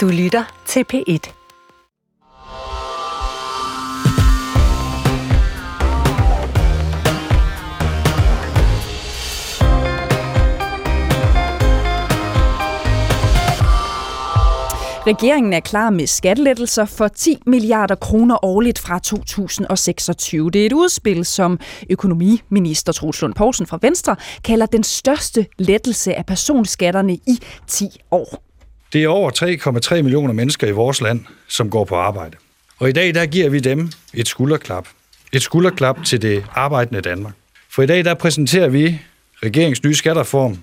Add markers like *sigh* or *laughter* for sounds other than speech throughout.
Du lytter til P1. Regeringen er klar med skattelettelser for 10 milliarder kroner årligt fra 2026. Det er et udspil, som økonomiminister Troels Lund Poulsen fra Venstre kalder den største lettelse af personskatterne i 10 år. Det er over 3,3 millioner mennesker i vores land, som går på arbejde. Og i dag der giver vi dem et skulderklap. Et skulderklap til det arbejdende Danmark. For i dag der præsenterer vi regeringens nye skattereform,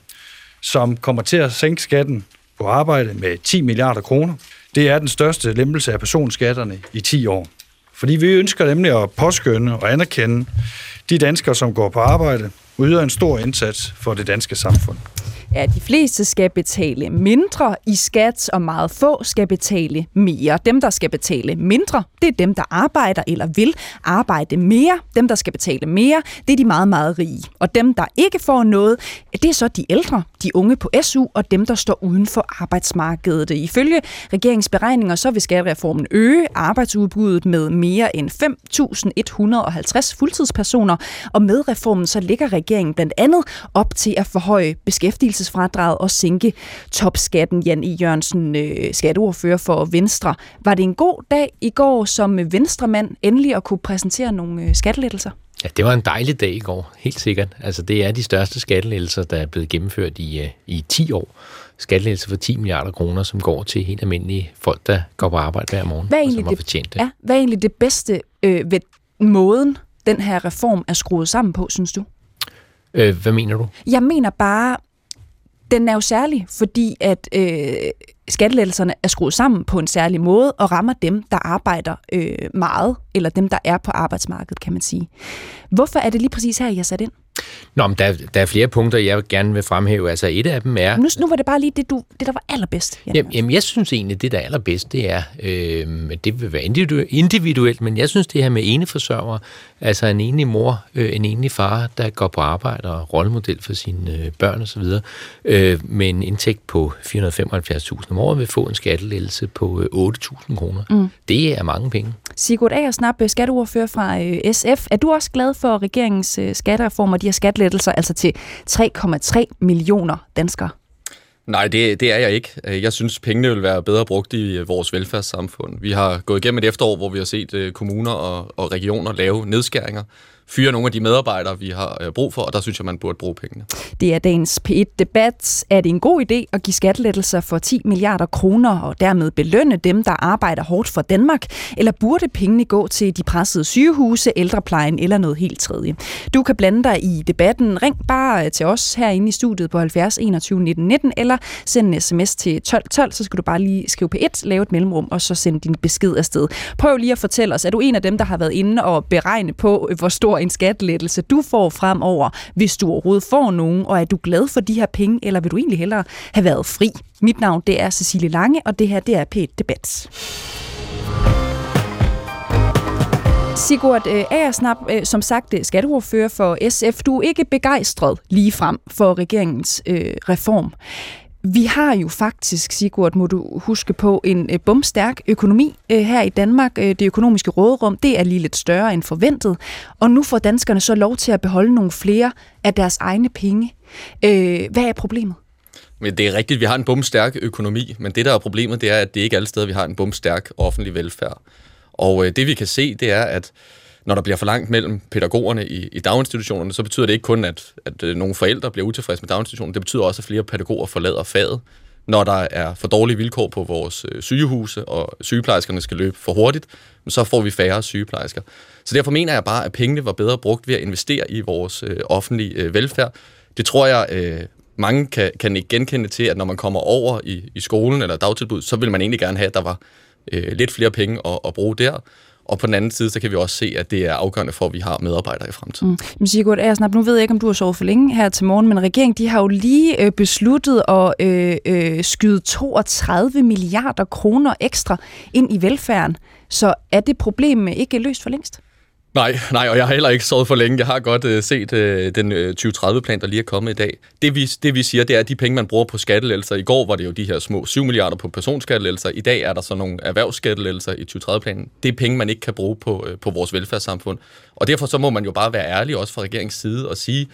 som kommer til at sænke skatten på arbejde med 10 milliarder kroner. Det er den største lempelse af personskatterne i 10 år. Fordi vi ønsker nemlig at påskynde og anerkende de danskere, som går på arbejde, og yder en stor indsats for det danske samfund at de fleste skal betale mindre i skat, og meget få skal betale mere. Dem, der skal betale mindre, det er dem, der arbejder eller vil arbejde mere. Dem, der skal betale mere, det er de meget, meget rige. Og dem, der ikke får noget, det er så de ældre, de unge på SU og dem, der står uden for arbejdsmarkedet. Ifølge regeringsberegninger, så vil skattereformen øge arbejdsudbuddet med mere end 5.150 fuldtidspersoner, og med reformen så ligger regeringen blandt andet op til at forhøje beskæftigelses beskæftigelsesfradraget og sænke topskatten. Jan E. Jørgensen, øh, skatteordfører for Venstre. Var det en god dag i går som venstremand endelig at kunne præsentere nogle øh, skattelettelser? Ja, det var en dejlig dag i går, helt sikkert. Altså, det er de største skattelettelser, der er blevet gennemført i, øh, i 10 år. Skattelettelser for 10 milliarder kroner, som går til helt almindelige folk, der går på arbejde hver morgen, hvad og som det, Ja, hvad er egentlig det bedste øh, ved måden, den her reform er skruet sammen på, synes du? Øh, hvad mener du? Jeg mener bare, den er jo særlig, fordi at øh, skattelettelserne er skruet sammen på en særlig måde og rammer dem, der arbejder øh, meget, eller dem, der er på arbejdsmarkedet, kan man sige. Hvorfor er det lige præcis her, I har sat ind? Nå, men der, der er flere punkter, jeg gerne vil fremhæve. Altså et af dem er... Nu, nu var det bare lige det, du, det der var allerbedst. Jamen, jamen, jeg synes egentlig, det der er allerbedst, det er, øh, det vil være individuelt, men jeg synes det her med eneforsørger, altså en enlig mor, øh, en enlig far, der går på arbejde og rollemodel for sine øh, børn osv., øh, med en indtægt på 475.000 om året, vil få en skattelettelse på øh, 8.000 kroner. Mm. Det er mange penge. Sigurd Agersnap, skatteordfører fra øh, SF. Er du også glad for regeringens øh, skattereform og de her skattelettelser, altså til 3,3 millioner danskere? Nej, det, det er jeg ikke. Jeg synes, pengene vil være bedre brugt i øh, vores velfærdssamfund. Vi har gået igennem et efterår, hvor vi har set øh, kommuner og, og regioner lave nedskæringer fyre nogle af de medarbejdere, vi har øh, brug for, og der synes jeg, man burde bruge pengene. Det er dagens P1-debat. Er det en god idé at give skattelettelser for 10 milliarder kroner og dermed belønne dem, der arbejder hårdt for Danmark? Eller burde pengene gå til de pressede sygehuse, ældreplejen eller noget helt tredje? Du kan blande dig i debatten. Ring bare øh, til os herinde i studiet på 70 21 19 19, eller send en sms til 12 12, så skal du bare lige skrive P1, lave et mellemrum, og så sende din besked afsted. Prøv lige at fortælle os, er du en af dem, der har været inde og beregne på, øh, hvor stor stor en skattelettelse du får fremover, hvis du overhovedet får nogen, og er du glad for de her penge, eller vil du egentlig hellere have været fri? Mit navn det er Cecilie Lange, og det her det er P1 Debat. Sigurd øh, Agersnap, øh, som sagt øh, skatteordfører for SF, du er ikke begejstret lige frem for regeringens øh, reform. Vi har jo faktisk, Sigurd, må du huske på, en øh, bumstærk økonomi øh, her i Danmark. Øh, det økonomiske råderum, det er lige lidt større end forventet. Og nu får danskerne så lov til at beholde nogle flere af deres egne penge. Hvad er problemet? Men det er rigtigt, vi har en bumstærk økonomi, men det, der er problemet, det er, at det ikke er alle steder, vi har en bumstærk offentlig velfærd. Og det, vi kan se, det er, at når der bliver for langt mellem pædagogerne i, i daginstitutionerne, så betyder det ikke kun, at, at øh, nogle forældre bliver utilfredse med daginstitutionen. Det betyder også, at flere pædagoger forlader faget. Når der er for dårlige vilkår på vores øh, sygehuse, og sygeplejerskerne skal løbe for hurtigt, så får vi færre sygeplejersker. Så derfor mener jeg bare, at pengene var bedre brugt ved at investere i vores øh, offentlige øh, velfærd. Det tror jeg, øh, mange kan, kan ikke genkende til, at når man kommer over i, i skolen eller dagtilbud, så vil man egentlig gerne have, at der var øh, lidt flere penge at, at bruge der. Og på den anden side, så kan vi også se, at det er afgørende for, at vi har medarbejdere i fremtiden. Mm. Men Sigurd Ersnap, nu ved jeg ikke, om du har sovet for længe her til morgen, men regeringen de har jo lige øh, besluttet at øh, øh, skyde 32 milliarder kroner ekstra ind i velfærden. Så er det problem ikke løst for længst? Nej, nej, og jeg har heller ikke sovet for længe. Jeg har godt øh, set øh, den øh, 2030-plan, der lige er kommet i dag. Det vi, det vi siger, det er, at de penge, man bruger på skattelælser, i går var det jo de her små 7 milliarder på personskattelælser, i dag er der så nogle erhvervsskattelælser i 2030-planen. Det er penge, man ikke kan bruge på, øh, på vores velfærdssamfund. Og derfor så må man jo bare være ærlig, også fra regeringens side, og sige,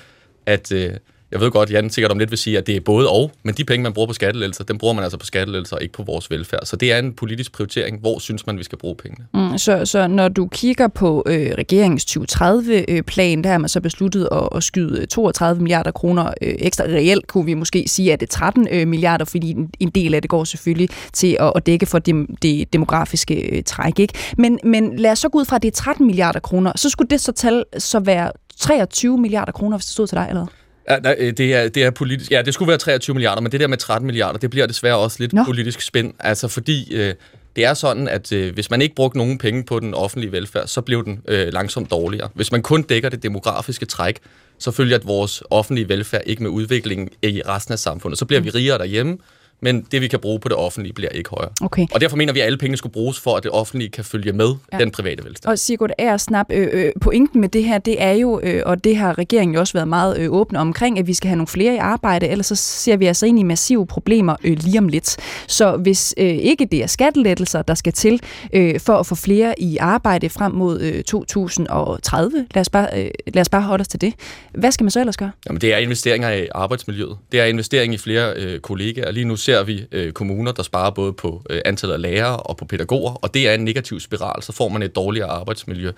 at... Øh, jeg ved godt, Jan sikkert om lidt vil sige, at det er både og, men de penge, man bruger på skattelettelser, dem bruger man altså på skattelettelser og ikke på vores velfærd. Så det er en politisk prioritering. Hvor synes man, vi skal bruge pengene? Mm, så, så når du kigger på øh, regeringens 2030-plan, øh, der har man så besluttet at, at skyde øh, 32 milliarder kroner øh, ekstra. Reelt kunne vi måske sige, at det er 13 øh, milliarder, fordi en, en del af det går selvfølgelig til at, at dække for det, det demografiske øh, træk. Ikke? Men, men lad os så gå ud fra, at det er 13 milliarder kroner. Så skulle det så tal så være 23 milliarder kroner, hvis det stod til dig, eller Ja, nej, øh, det, er, det er politisk. Ja, det skulle være 23 milliarder, men det der med 13 milliarder, det bliver desværre også lidt Nå. politisk spænd. Altså fordi øh, det er sådan, at øh, hvis man ikke brugte nogen penge på den offentlige velfærd, så blev den øh, langsomt dårligere. Hvis man kun dækker det demografiske træk, så følger at vores offentlige velfærd ikke med udviklingen i resten af samfundet. Så bliver vi rigere derhjemme, men det, vi kan bruge på det offentlige, bliver ikke højere. Okay. Og derfor mener vi, at alle pengene skulle bruges for, at det offentlige kan følge med ja. den private velstand. Og Sigurd er snap, øh, øh, pointen med det her, det er jo, øh, og det har regeringen jo også været meget øh, åbne omkring, at vi skal have nogle flere i arbejde, ellers så ser vi altså ind i massive problemer øh, lige om lidt. Så hvis øh, ikke det er skattelettelser, der skal til øh, for at få flere i arbejde frem mod øh, 2030, lad os, bare, øh, lad os bare holde os til det. Hvad skal man så ellers gøre? Jamen, det er investeringer i arbejdsmiljøet. Det er investering i flere øh, kollegaer. Lige nu ser ser vi øh, kommuner, der sparer både på øh, antallet af lærere og på pædagoger, og det er en negativ spiral, så får man et dårligere arbejdsmiljø.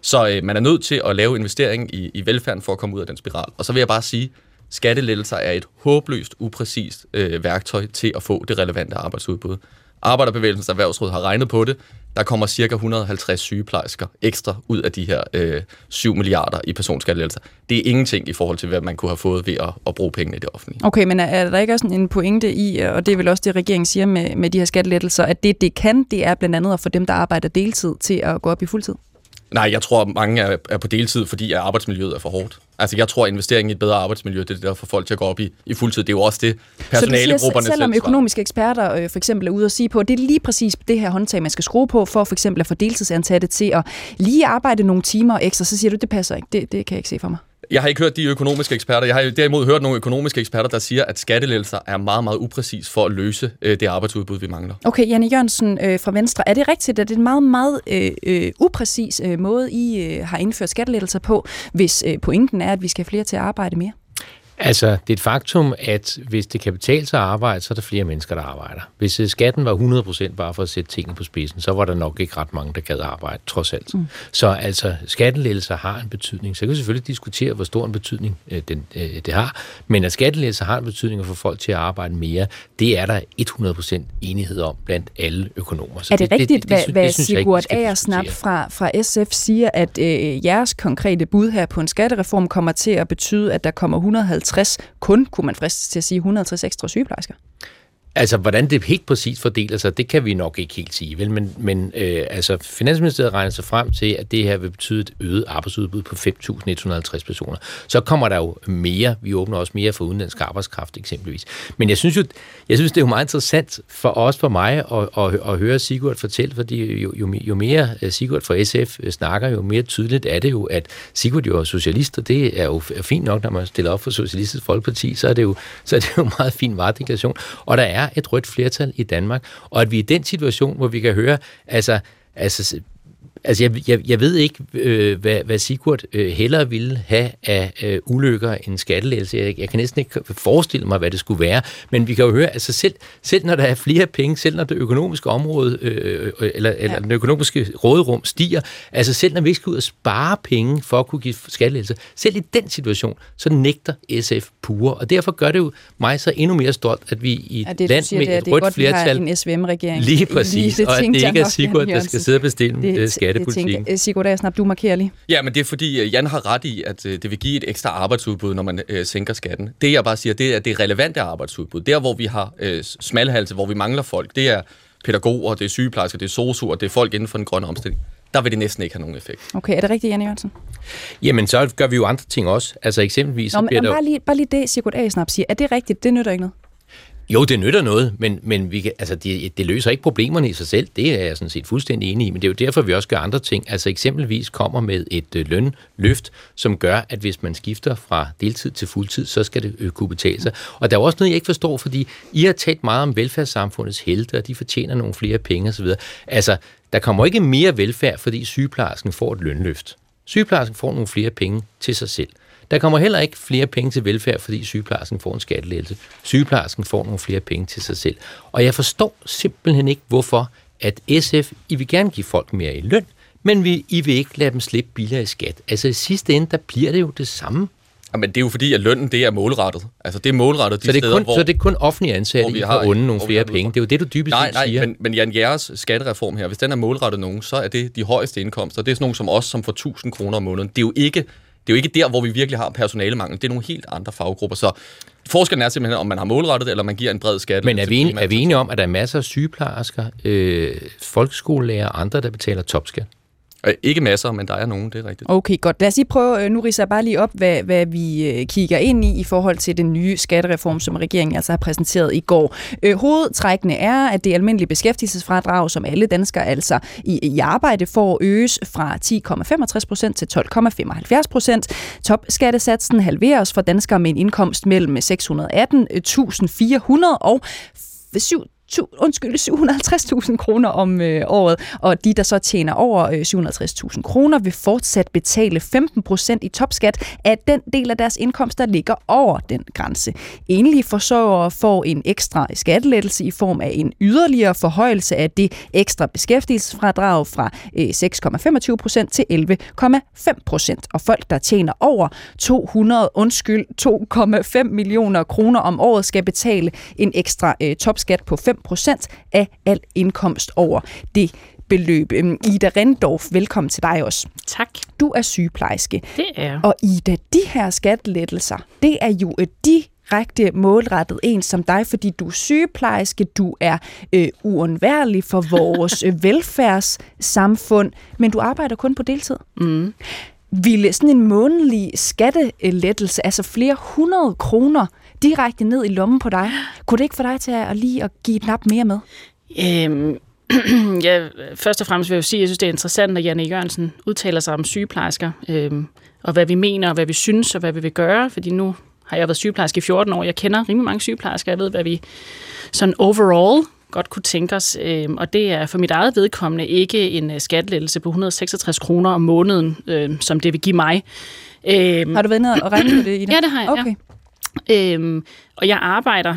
Så øh, man er nødt til at lave investering i, i velfærden for at komme ud af den spiral. Og så vil jeg bare sige, skattelettelser er et håbløst, upræcist øh, værktøj til at få det relevante arbejdsudbud. Arbejderbevægelsens Erhvervsråd har regnet på det. Der kommer cirka 150 sygeplejersker ekstra ud af de her øh, 7 milliarder i personskattelettelser. Det er ingenting i forhold til, hvad man kunne have fået ved at, at bruge pengene i det offentlige. Okay, men er der ikke også en pointe i, og det er vel også det, regeringen siger med, med de her skattelettelser, at det, det kan, det er blandt andet at få dem, der arbejder deltid, til at gå op i fuldtid? Nej, jeg tror, mange er, er på deltid, fordi arbejdsmiljøet er for hårdt. Altså, jeg tror, at investeringen i et bedre arbejdsmiljø, det er der for folk til at gå op i, i fuldtid. Det er jo også det, personalegrupperne selv selvom økonomiske eksperter øh, for eksempel er ude og sige på, at det er lige præcis det her håndtag, man skal skrue på, for for eksempel at få deltidsansatte til at lige arbejde nogle timer ekstra, så siger du, det passer ikke. Det, det kan jeg ikke se for mig. Jeg har ikke hørt de økonomiske eksperter. Jeg har derimod hørt nogle økonomiske eksperter, der siger, at skattelettelser er meget, meget upræcis for at løse øh, det arbejdsudbud, vi mangler. Okay, Janne Jørgensen øh, fra Venstre. Er det rigtigt, at det er en meget, meget øh, øh, upræcis øh, måde, I øh, har indført skattelettelser på, hvis øh, pointen er, at vi skal have flere til at arbejde mere? Altså, det er et faktum, at hvis det kan betale sig at arbejde, så er der flere mennesker, der arbejder. Hvis øh, skatten var 100% bare for at sætte tingene på spidsen, så var der nok ikke ret mange, der gad arbejde, trods alt. Mm. Så altså, skattelettelser har en betydning. Så kan vi selvfølgelig diskutere, hvor stor en betydning øh, den, øh, det har. Men at skattelettelser har en betydning få folk til at arbejde mere, det er der 100% enighed om blandt alle økonomer. Så er det, det rigtigt, det, det, det, hvad, hvad Sigurd Agersnap fra, fra SF siger, at øh, jeres konkrete bud her på en skattereform kommer til at betyde, at der kommer 150 150, kun kunne man fristes til at sige 160 ekstra sygeplejersker. Altså, hvordan det helt præcis fordeler sig, det kan vi nok ikke helt sige, vel? Men, men øh, altså, Finansministeriet regner sig frem til, at det her vil betyde et øget arbejdsudbud på 5.150 personer. Så kommer der jo mere. Vi åbner også mere for udenlandsk arbejdskraft, eksempelvis. Men jeg synes jo, jeg synes, det er jo meget interessant for os, for mig, at, at, at høre Sigurd fortælle, fordi jo, jo, jo mere øh, Sigurd fra SF øh, snakker, jo mere tydeligt er det jo, at Sigurd jo er socialist, og det er jo fint nok, når man stiller op for Socialistisk Folkeparti, så er det jo, så er det jo *laughs* meget fin varedeklaration. Og der er et rødt flertal i Danmark, og at vi er i den situation, hvor vi kan høre, altså, altså Altså, jeg, jeg, jeg ved ikke, øh, hvad, hvad Sigurd øh, hellere ville have af øh, ulykker end skattelægelse. Jeg, jeg kan næsten ikke forestille mig, hvad det skulle være. Men vi kan jo høre, altså selv, selv når der er flere penge, selv når det økonomiske område, øh, øh eller, ja. eller den økonomiske råderum stiger, altså selv når vi ikke skal ud og spare penge for at kunne give skattelægelse, selv i den situation, så nægter SF pure. Og derfor gør det jo mig så endnu mere stolt, at vi i et ja, det, land siger, med et rødt flertal... en SVM-regering. Lige præcis, lige, og at det ikke er Sigurd, der skal sidde og bestemme det, skattepolitikken. Det Sigurd Asnap, du markerer lige. Ja, men det er fordi, øh, Jan har ret i, at øh, det vil give et ekstra arbejdsudbud, når man øh, sænker skatten. Det jeg bare siger, det er, at det er relevante arbejdsudbud. Der, hvor vi har øh, smalhalse, hvor vi mangler folk, det er pædagoger, det er sygeplejersker, det er sosuer, det er folk inden for den grønne omstilling der vil det næsten ikke have nogen effekt. Okay, er det rigtigt, Janne Jørgensen? Jamen, så gør vi jo andre ting også. Altså eksempelvis... Nå, men, bliver der... bare, lige, bare lige det, Sigurd Asnap siger. Er det rigtigt? Det nytter ikke noget? Jo, det nytter noget, men, men vi kan, altså, det, det løser ikke problemerne i sig selv. Det er jeg sådan set fuldstændig enig i, men det er jo derfor, vi også gør andre ting. Altså eksempelvis kommer med et øh, lønløft, som gør, at hvis man skifter fra deltid til fuldtid, så skal det øh, kunne betale sig. Og der er også noget, jeg ikke forstår, fordi I har talt meget om velfærdssamfundets helte, og de fortjener nogle flere penge osv. Altså, der kommer ikke mere velfærd, fordi sygeplejersken får et lønløft. Sygeplejersken får nogle flere penge til sig selv. Der kommer heller ikke flere penge til velfærd, fordi sygeplejersken får en skattelettelse. Sygeplejersken får nogle flere penge til sig selv. Og jeg forstår simpelthen ikke, hvorfor at SF, I vil gerne give folk mere i løn, men vi, I vil ikke lade dem slippe billigere i skat. Altså i sidste ende, der bliver det jo det samme. Men det er jo fordi, at lønnen det er målrettet. Altså det er målrettet de så det er steder, kun, hvor... Så det er kun offentlige ansatte, I har onde nogle vi flere penge. Det er jo det, du dybest Nej, set nej, siger. men, men Jan Jeres skattereform her, hvis den er målrettet nogen, så er det de højeste indkomster. Det er sådan nogen som os, som får 1000 kroner om måneden. Det er jo ikke det er jo ikke der, hvor vi virkelig har personalemangel. Det er nogle helt andre faggrupper. Så forskellen er simpelthen, om man har målrettet, eller man giver en bred skat. Men er vi, enige, er vi enige om, at der er masser af sygeplejersker, øh, folkeskolelærer og andre, der betaler topskat? Øh, Ikke masser, men der er nogen, det er rigtigt. Okay, godt. Lad os lige prøve, øh, nu riser jeg bare lige op, hvad, hvad vi øh, kigger ind i i forhold til den nye skattereform, som regeringen altså har præsenteret i går. Øh, hovedtrækkene er, at det almindelige beskæftigelsesfradrag, som alle danskere altså i, i arbejde får, øges fra 10,65% til 12,75%. Topskattesatsen halveres for danskere med en indkomst mellem 618.400 og 7 undskyld, 750.000 kroner om øh, året, og de, der så tjener over øh, 750.000 kroner, vil fortsat betale 15% i topskat af den del af deres indkomst, der ligger over den grænse. Enlige forsørgere får en ekstra skattelettelse i form af en yderligere forhøjelse af det ekstra beskæftigelsesfradrag fra øh, 6,25% til 11,5%. Og folk, der tjener over 200, undskyld, 2,5 millioner kroner om året, skal betale en ekstra øh, topskat på 5 procent af al indkomst over det beløb. Øhm, Ida Rendorf, velkommen til dig også. Tak. Du er sygeplejerske. Det er. Og Ida, de her skattelettelser, det er jo et direkte målrettet en som dig, fordi du er sygeplejerske, du er øh, uundværlig for *laughs* vores øh, velfærdssamfund, men du arbejder kun på deltid. Mm. Ville sådan en månedlig skattelettelse, altså flere hundrede kroner, direkte ned i lommen på dig, kunne det ikke få dig til at lige at give et nap mere med? Øhm, *clears throat* ja, først og fremmest vil jeg sige, at jeg synes, det er interessant, at Janne Jørgensen udtaler sig om sygeplejersker, øhm, og hvad vi mener, og hvad vi synes, og hvad vi vil gøre, fordi nu har jeg været sygeplejerske i 14 år. Jeg kender rimelig mange sygeplejersker. Jeg ved, hvad vi sådan overall godt kunne tænke os. Øhm, og det er for mit eget vedkommende ikke en øh, skattelettelse på 166 kroner om måneden, øh, som det vil give mig. Øhm, Har du været nede og regnet det, Ida? *clears throat* Ja, det har jeg. Okay. Ja. Øhm, og jeg arbejder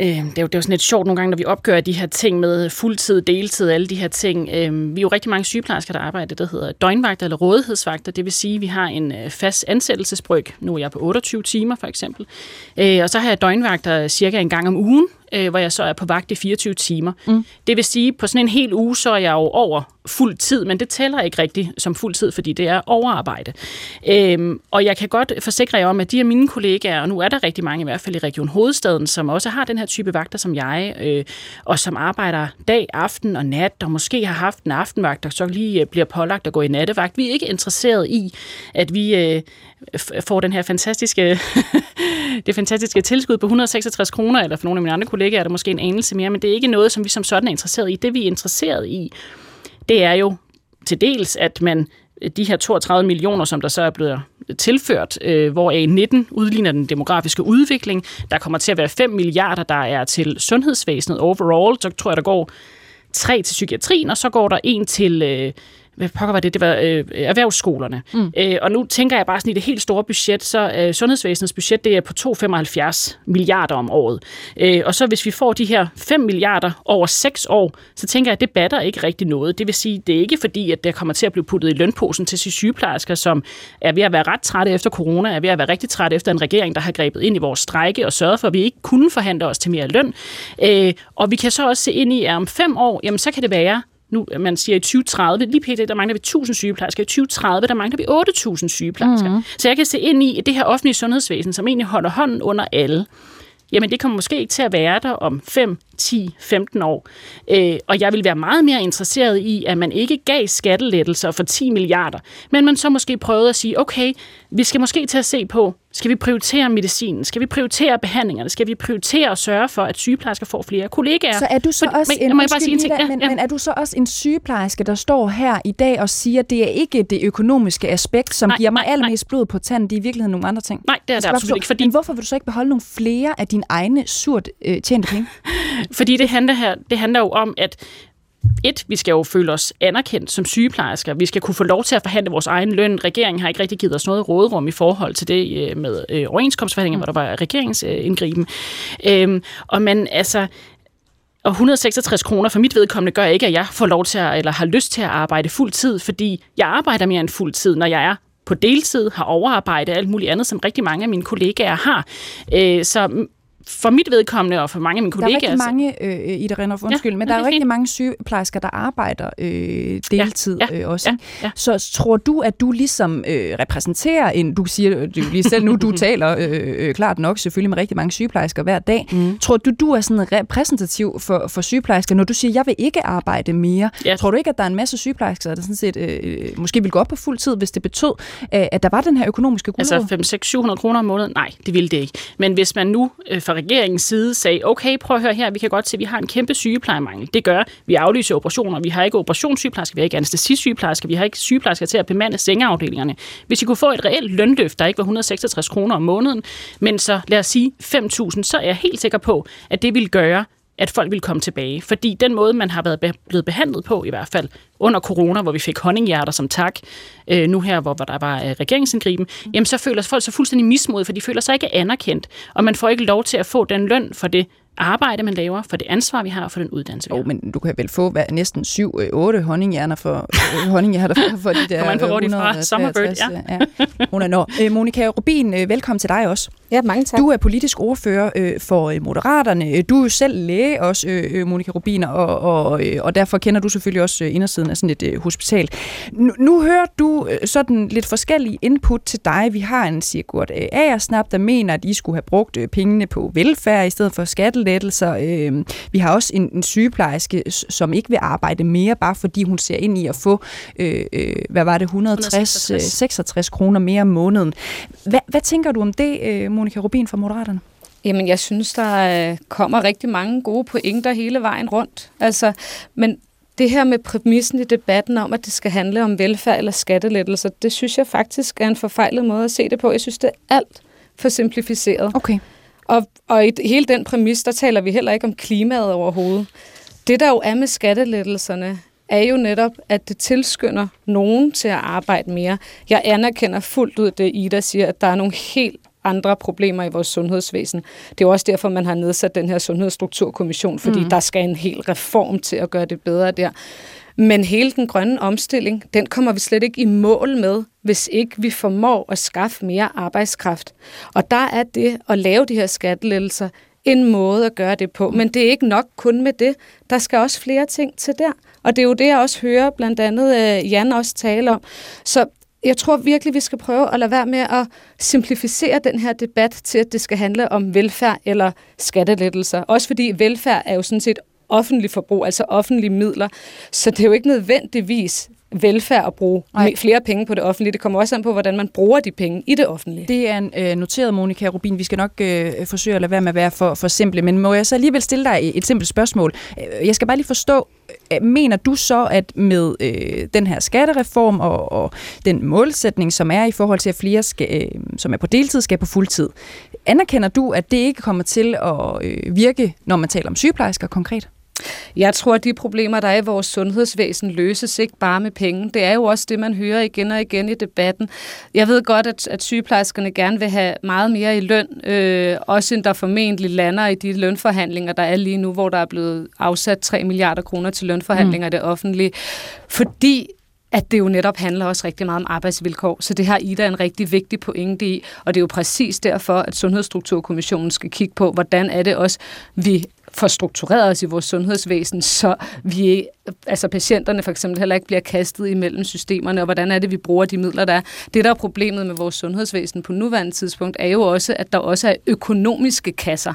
Øh, det, er jo, det er jo sådan lidt sjovt nogle gange, når vi opgør de her ting med fuldtid, deltid, alle de her ting. Øh, vi er jo rigtig mange sygeplejersker, der arbejder det, der hedder døgnvagter eller rådighedsvagter. Det vil sige, at vi har en øh, fast ansættelsesbryg. Nu er jeg på 28 timer for eksempel. Øh, og så har jeg døgnvagter cirka en gang om ugen, øh, hvor jeg så er på vagt i 24 timer. Mm. Det vil sige, på sådan en hel uge, så er jeg jo over fuld tid, men det tæller ikke rigtigt som fuld tid, fordi det er overarbejde. Øhm, og jeg kan godt forsikre jer om, at de af mine kollegaer, og nu er der rigtig mange i hvert fald i Region Hovedstaden, som også har den her type vagter som jeg, øh, og som arbejder dag, aften og nat, og måske har haft en aftenvagt, der så lige øh, bliver pålagt at gå i nattevagt. Vi er ikke interesseret i, at vi øh, får den her fantastiske, *laughs* det fantastiske tilskud på 166 kroner, eller for nogle af mine andre kollegaer er der måske en anelse mere, men det er ikke noget, som vi som sådan er interesseret i. Det vi er interesseret i, det er jo til dels, at man de her 32 millioner, som der så er blevet tilført, øh, hvor A19 udligner den demografiske udvikling. Der kommer til at være 5 milliarder, der er til sundhedsvæsenet overall. Så tror jeg, der går 3 til psykiatrien, og så går der en til... Øh, hvad pokker var det? Det var øh, erhvervsskolerne. Mm. Øh, og nu tænker jeg bare sådan i det helt store budget, så øh, sundhedsvæsenets budget, det er på 2,75 milliarder om året. Øh, og så hvis vi får de her 5 milliarder over 6 år, så tænker jeg, at det batter ikke rigtig noget. Det vil sige, det er ikke fordi, at der kommer til at blive puttet i lønposen til sig sygeplejersker, som er ved at være ret trætte efter corona, er ved at være rigtig trætte efter en regering, der har grebet ind i vores strejke og sørget for, at vi ikke kunne forhandle os til mere løn. Øh, og vi kan så også se ind i, at om fem år, jamen så kan det være, nu man siger i 2030, lige pt. der mangler vi 1000 sygeplejersker, i 2030 der mangler vi 8000 sygeplejersker. Mm. Så jeg kan se ind i, at det her offentlige sundhedsvæsen, som egentlig holder hånden under alle, jamen det kommer måske ikke til at være der om 5, 10-15 år. Øh, og jeg vil være meget mere interesseret i, at man ikke gav skattelettelser for 10 milliarder, men man så måske prøvede at sige, okay, vi skal måske til at se på, skal vi prioritere medicinen? Skal vi prioritere behandlingerne? Skal vi prioritere at sørge for, at sygeplejersker får flere kollegaer? Så er du så For- også men, en, må jeg bare undskyld, sige en ting? Ida, Ja, men, ja. men er du så også en sygeplejerske, der står her i dag og siger, at det er ikke det økonomiske aspekt, som Nej, giver mig nej, allermest blod på tanden, det er i virkeligheden nogle andre ting? Nej, det er det absolut forstå, ikke, fordi Men hvorfor vil du så ikke beholde nogle flere af dine egne surt øh, tjente penge? *laughs* Fordi det handler, her, det handler jo om, at et, vi skal jo føle os anerkendt som sygeplejersker. Vi skal kunne få lov til at forhandle vores egen løn. Regeringen har ikke rigtig givet os noget råderum i forhold til det øh, med øh, overenskomstforhandlinger, hvor der var regeringsindgriben. Øhm, og man altså... Og 166 kroner for mit vedkommende gør ikke, at jeg får lov til at, eller har lyst til at arbejde fuld tid, fordi jeg arbejder mere end fuld tid, når jeg er på deltid, har overarbejde og alt muligt andet, som rigtig mange af mine kollegaer har. Øh, så for mit vedkommende og for mange af mine Der er kollegaer... rigtig mange, øh, Ida Renner, undskyld, Ja, men ja, der er er rigtig fint. mange sygeplejersker, der arbejder øh, deltid ja, øh, også. ja, ja. Så tror du, at du ligesom øh, repræsenterer en, du siger du lige selv nu, du *laughs* taler øh, øh, klart nok selvfølgelig med rigtig mange sygeplejersker hver dag. Mm. Tror du, du er sådan repræsentativ for, for sygeplejersker, når du siger, jeg vil ikke arbejde mere? Ja. Tror du ikke, at der er en masse sygeplejersker, der sådan set øh, måske vil gå op på fuld tid, hvis det betød, øh, at der var den her økonomiske guldråd? Altså 5 6 700 kroner om måneden? Nej, det ville det ikke. Men hvis man nu øh, fra regeringens side sagde, okay, prøv at høre her, vi kan godt se, at vi har en kæmpe sygeplejemangel. Det gør, vi aflyser operationer. Vi har ikke operationssygeplejersker, vi har ikke anestesisygeplejersker, vi har ikke sygeplejersker til at bemande sengeafdelingerne. Hvis I kunne få et reelt lønløft, der ikke var 166 kroner om måneden, men så lad os sige 5.000, så er jeg helt sikker på, at det ville gøre, at folk ville komme tilbage. Fordi den måde, man har været be- blevet behandlet på, i hvert fald under corona, hvor vi fik honninghjerter som tak, øh, nu her, hvor, hvor der var øh, regeringsindgriben, jamen så føler folk sig fuldstændig mismod, for de føler sig ikke anerkendt, og man får ikke lov til at få den løn for det arbejde, man laver, for det ansvar, vi har, og for den uddannelse, vi Jo, har. men du kan vel få hvad, næsten 7-8 honninghjerner for, øh, honninghjerter for, for de *laughs* der Kommer an på, hvor de fra. 163, Summerbird, ja. ja. Hun er når. Øh, Monika Rubin, øh, velkommen til dig også. Ja, mange tak. Du er politisk ordfører øh, for øh, Moderaterne. Øh, Du er jo selv læge også, øh, øh, Monika Rubin, og, og, øh, og derfor kender du selvfølgelig også øh, indersiden af sådan et øh, hospital. Nu, nu hører du øh, sådan lidt forskellige input til dig. Vi har en Sigurd øh, Agersnap, der mener, at I skulle have brugt øh, pengene på velfærd i stedet for skattelettelser. Øh, vi har også en, en sygeplejerske, som ikke vil arbejde mere, bare fordi hun ser ind i at få, øh, øh, hvad var det, 160, 166. 66 kroner mere om måneden. Hvad, hvad tænker du om det, øh, Monika Rubin fra Moderaterne? Jamen, jeg synes, der øh, kommer rigtig mange gode pointer hele vejen rundt. Altså, men det her med præmissen i debatten om, at det skal handle om velfærd eller skattelettelser, det synes jeg faktisk er en forfejlet måde at se det på. Jeg synes, det er alt for simplificeret. Okay. Og, og i hele den præmis, der taler vi heller ikke om klimaet overhovedet. Det, der jo er med skattelettelserne, er jo netop, at det tilskynder nogen til at arbejde mere. Jeg anerkender fuldt ud det, Ida siger, at der er nogle helt andre problemer i vores sundhedsvæsen. Det er jo også derfor, man har nedsat den her sundhedsstrukturkommission, fordi mm. der skal en hel reform til at gøre det bedre der. Men hele den grønne omstilling, den kommer vi slet ikke i mål med, hvis ikke vi formår at skaffe mere arbejdskraft. Og der er det at lave de her skattelettelser en måde at gøre det på. Men det er ikke nok kun med det. Der skal også flere ting til der. Og det er jo det, jeg også hører blandt andet øh, Jan også tale om. Så jeg tror virkelig, vi skal prøve at lade være med at simplificere den her debat til, at det skal handle om velfærd eller skattelettelser. Også fordi velfærd er jo sådan set offentlig forbrug, altså offentlige midler. Så det er jo ikke nødvendigvis velfærd at bruge Nej. flere penge på det offentlige. Det kommer også an på, hvordan man bruger de penge i det offentlige. Det er en, øh, noteret, Monika Rubin. Vi skal nok øh, forsøge at lade være med at være for, for simple, men må jeg så alligevel stille dig et, simpelt spørgsmål? Øh, Jeg skal bare lige forstå, øh, mener du så, at med øh, den her skattereform og, og den målsætning, som er i forhold til, at flere, skal, øh, som er på deltid, skal på fuldtid, anerkender du, at det ikke kommer til at øh, virke, når man taler om sygeplejersker konkret? Jeg tror, at de problemer, der er i vores sundhedsvæsen, løses ikke bare med penge. Det er jo også det, man hører igen og igen i debatten. Jeg ved godt, at, at sygeplejerskerne gerne vil have meget mere i løn, øh, også end der formentlig lander i de lønforhandlinger, der er lige nu, hvor der er blevet afsat 3 milliarder kroner til lønforhandlinger mm. i det offentlige. Fordi at det jo netop handler også rigtig meget om arbejdsvilkår. Så det har Ida en rigtig vigtig pointe i, og det er jo præcis derfor, at Sundhedsstrukturkommissionen skal kigge på, hvordan er det også, vi får struktureret os i vores sundhedsvæsen, så vi, altså patienterne for eksempel heller ikke bliver kastet imellem systemerne, og hvordan er det, vi bruger de midler, der er. Det, der er problemet med vores sundhedsvæsen på nuværende tidspunkt, er jo også, at der også er økonomiske kasser.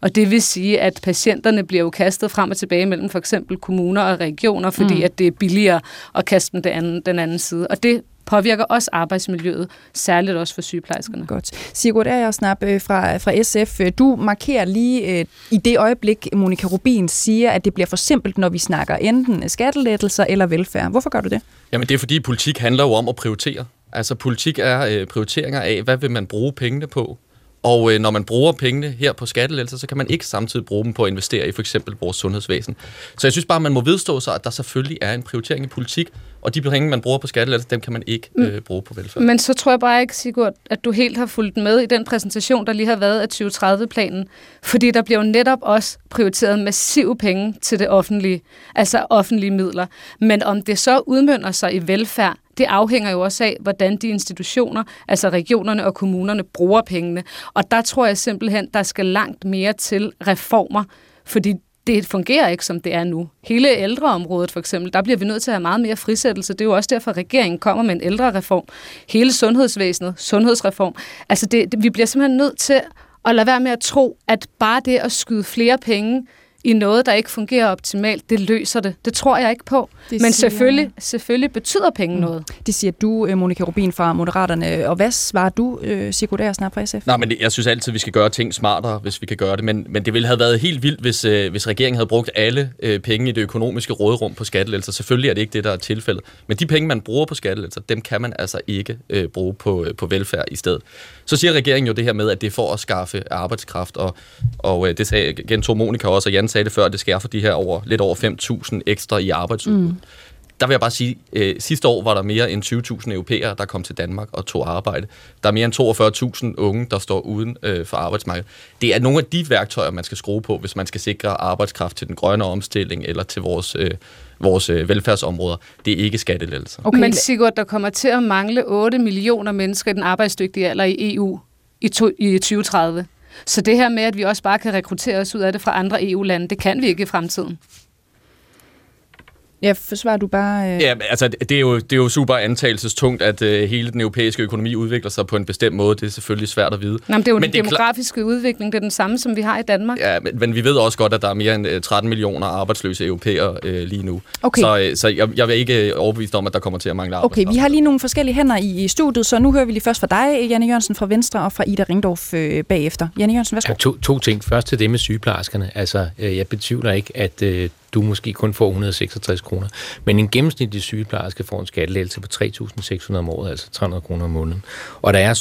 Og det vil sige, at patienterne bliver jo kastet frem og tilbage mellem for eksempel kommuner og regioner, fordi mm. at det er billigere at kaste dem den anden, den anden side. Og det påvirker også arbejdsmiljøet, særligt også for sygeplejerskerne. Godt. Sigurd Ejersnap øh, fra, fra SF, du markerer lige øh, i det øjeblik, Monika Rubin siger, at det bliver for simpelt, når vi snakker enten skattelettelser eller velfærd. Hvorfor gør du det? Jamen det er fordi politik handler jo om at prioritere. Altså politik er øh, prioriteringer af, hvad vil man bruge pengene på, og øh, når man bruger pengene her på skattelettelser, så kan man ikke samtidig bruge dem på at investere i for eksempel vores sundhedsvæsen. Så jeg synes bare, man må vedstå sig, at der selvfølgelig er en prioritering i politik, og de penge, man bruger på skattelettelser, dem kan man ikke mm. øh, bruge på velfærd. Men så tror jeg bare ikke, Sigurd, at du helt har fulgt med i den præsentation, der lige har været af 2030-planen. Fordi der bliver jo netop også prioriteret massive penge til det offentlige, altså offentlige midler. Men om det så udmønter sig i velfærd, det afhænger jo også af, hvordan de institutioner, altså regionerne og kommunerne, bruger pengene. Og der tror jeg simpelthen, der skal langt mere til reformer, fordi det fungerer ikke, som det er nu. Hele ældreområdet for eksempel, der bliver vi nødt til at have meget mere frisættelse. Det er jo også derfor, at regeringen kommer med en ældrereform. Hele sundhedsvæsenet, sundhedsreform. Altså det, det, vi bliver simpelthen nødt til at lade være med at tro, at bare det at skyde flere penge i noget, der ikke fungerer optimalt, det løser det. Det tror jeg ikke på. Det Men siger... selvfølgelig, selvfølgelig betyder penge mm. noget. Det siger du, øh, Monika Rubin fra Moderaterne. Og hvad svarer du, øh, Sigurd snart fra SF? Nej, men jeg synes altid, vi skal gøre ting smartere, hvis vi kan gøre det. Men, men det ville have været helt vildt, hvis, øh, hvis regeringen havde brugt alle øh, penge i det økonomiske råderum på skattelettelser. Selvfølgelig er det ikke det, der er tilfældet. Men de penge, man bruger på skattelettelser, dem kan man altså ikke øh, bruge på, øh, på velfærd i stedet. Så siger regeringen jo det her med, at det er for at skaffe arbejdskraft. Og, og øh, det sagde gentog Monika også, og Jan sagde det før, at det skærer for de her over, lidt over 5.000 ekstra i arbejdsudbud. Mm. Der vil jeg bare sige, øh, sidste år var der mere end 20.000 europæere, der kom til Danmark og tog arbejde. Der er mere end 42.000 unge, der står uden øh, for arbejdsmarkedet. Det er nogle af de værktøjer, man skal skrue på, hvis man skal sikre arbejdskraft til den grønne omstilling eller til vores, øh, vores øh, velfærdsområder. Det er ikke skattelettelser. Okay. Men Sigurd, der kommer til at mangle 8 millioner mennesker i den arbejdsdygtige alder i EU i, to, i 2030. Så det her med, at vi også bare kan rekruttere os ud af det fra andre EU-lande, det kan vi ikke i fremtiden. Ja, forsvarer du bare... Øh... Ja, altså det er, jo, det er jo super antagelsestungt, at øh, hele den europæiske økonomi udvikler sig på en bestemt måde. Det er selvfølgelig svært at vide. Nå, men det er jo men den demografiske klar... udvikling, det er den samme, som vi har i Danmark. Ja, men, men vi ved også godt, at der er mere end 13 øh, millioner arbejdsløse europæere øh, lige nu. Okay. Så, øh, så jeg, jeg vil ikke overbevise om, at der kommer til at mangle arbejdskraft. Okay, vi har lige nogle forskellige hænder i, i studiet, så nu hører vi lige først fra dig, Janne Jørgensen fra Venstre, og fra Ida Ringdorf øh, bagefter. Janne Jørgensen, værsgo. Ja, to, to ting. Først til det med sygeplejerskerne. Altså, øh, jeg betvivler ikke, at øh, du måske kun får 166 kroner. Men en gennemsnitlig sygeplejerske får en skattelettelse på 3.600 om året, altså 300 kroner om måneden. Og der er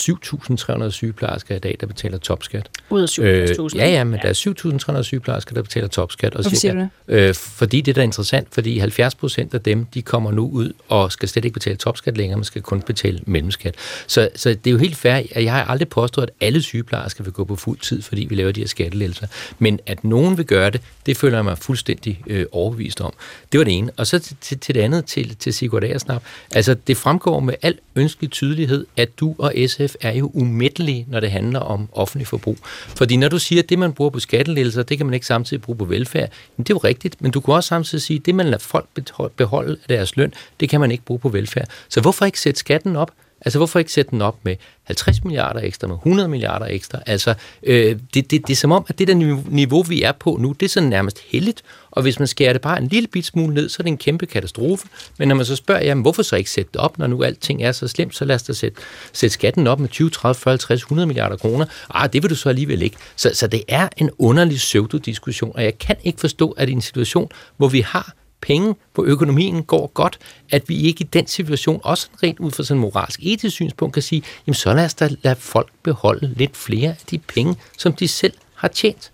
7.300 sygeplejersker i dag, der betaler topskat. Ud af 7.000? Øh, ja, ja, men ja. der er 7.300 sygeplejersker, der betaler topskat. Og Hvorfor siger du det? Øh, fordi det er da interessant, fordi 70 procent af dem, de kommer nu ud og skal slet ikke betale topskat længere, man skal kun betale mellemskat. Så, så det er jo helt fair, at jeg har aldrig påstået, at alle sygeplejersker vil gå på fuld tid, fordi vi laver de her skattelettelser. Men at nogen vil gøre det, det føler jeg mig fuldstændig øh, Øh, overbevist om. Det var det ene. Og så til, til, til det andet, til, til Sigurd Aersnap. Altså, det fremgår med al ønskelig tydelighed, at du og SF er jo umættelige, når det handler om offentlig forbrug. Fordi når du siger, at det, man bruger på skattelettelser, det kan man ikke samtidig bruge på velfærd, men det er jo rigtigt, men du kan også samtidig sige, at det, man lader folk beholde af deres løn, det kan man ikke bruge på velfærd. Så hvorfor ikke sætte skatten op? Altså, hvorfor ikke sætte den op med 50 milliarder ekstra, med 100 milliarder ekstra? Altså, øh, det, det, det er som om, at det der niveau, vi er på nu, det er sådan nærmest heldigt, og hvis man skærer det bare en lille bit smule ned, så er det en kæmpe katastrofe. Men når man så spørger, jamen, hvorfor så ikke sætte det op, når nu alting er så slemt, så lad os da sætte, sætte skatten op med 20, 30, 40, 50, 100 milliarder kroner. Ah, det vil du så alligevel ikke. Så, så det er en underlig pseudodiskussion, og jeg kan ikke forstå, at i en situation, hvor vi har penge, hvor økonomien går godt, at vi ikke i den situation, også rent ud fra sådan en moralsk etisk synspunkt, kan sige, jamen så lad os da lade folk beholde lidt flere af de penge, som de selv har tjent.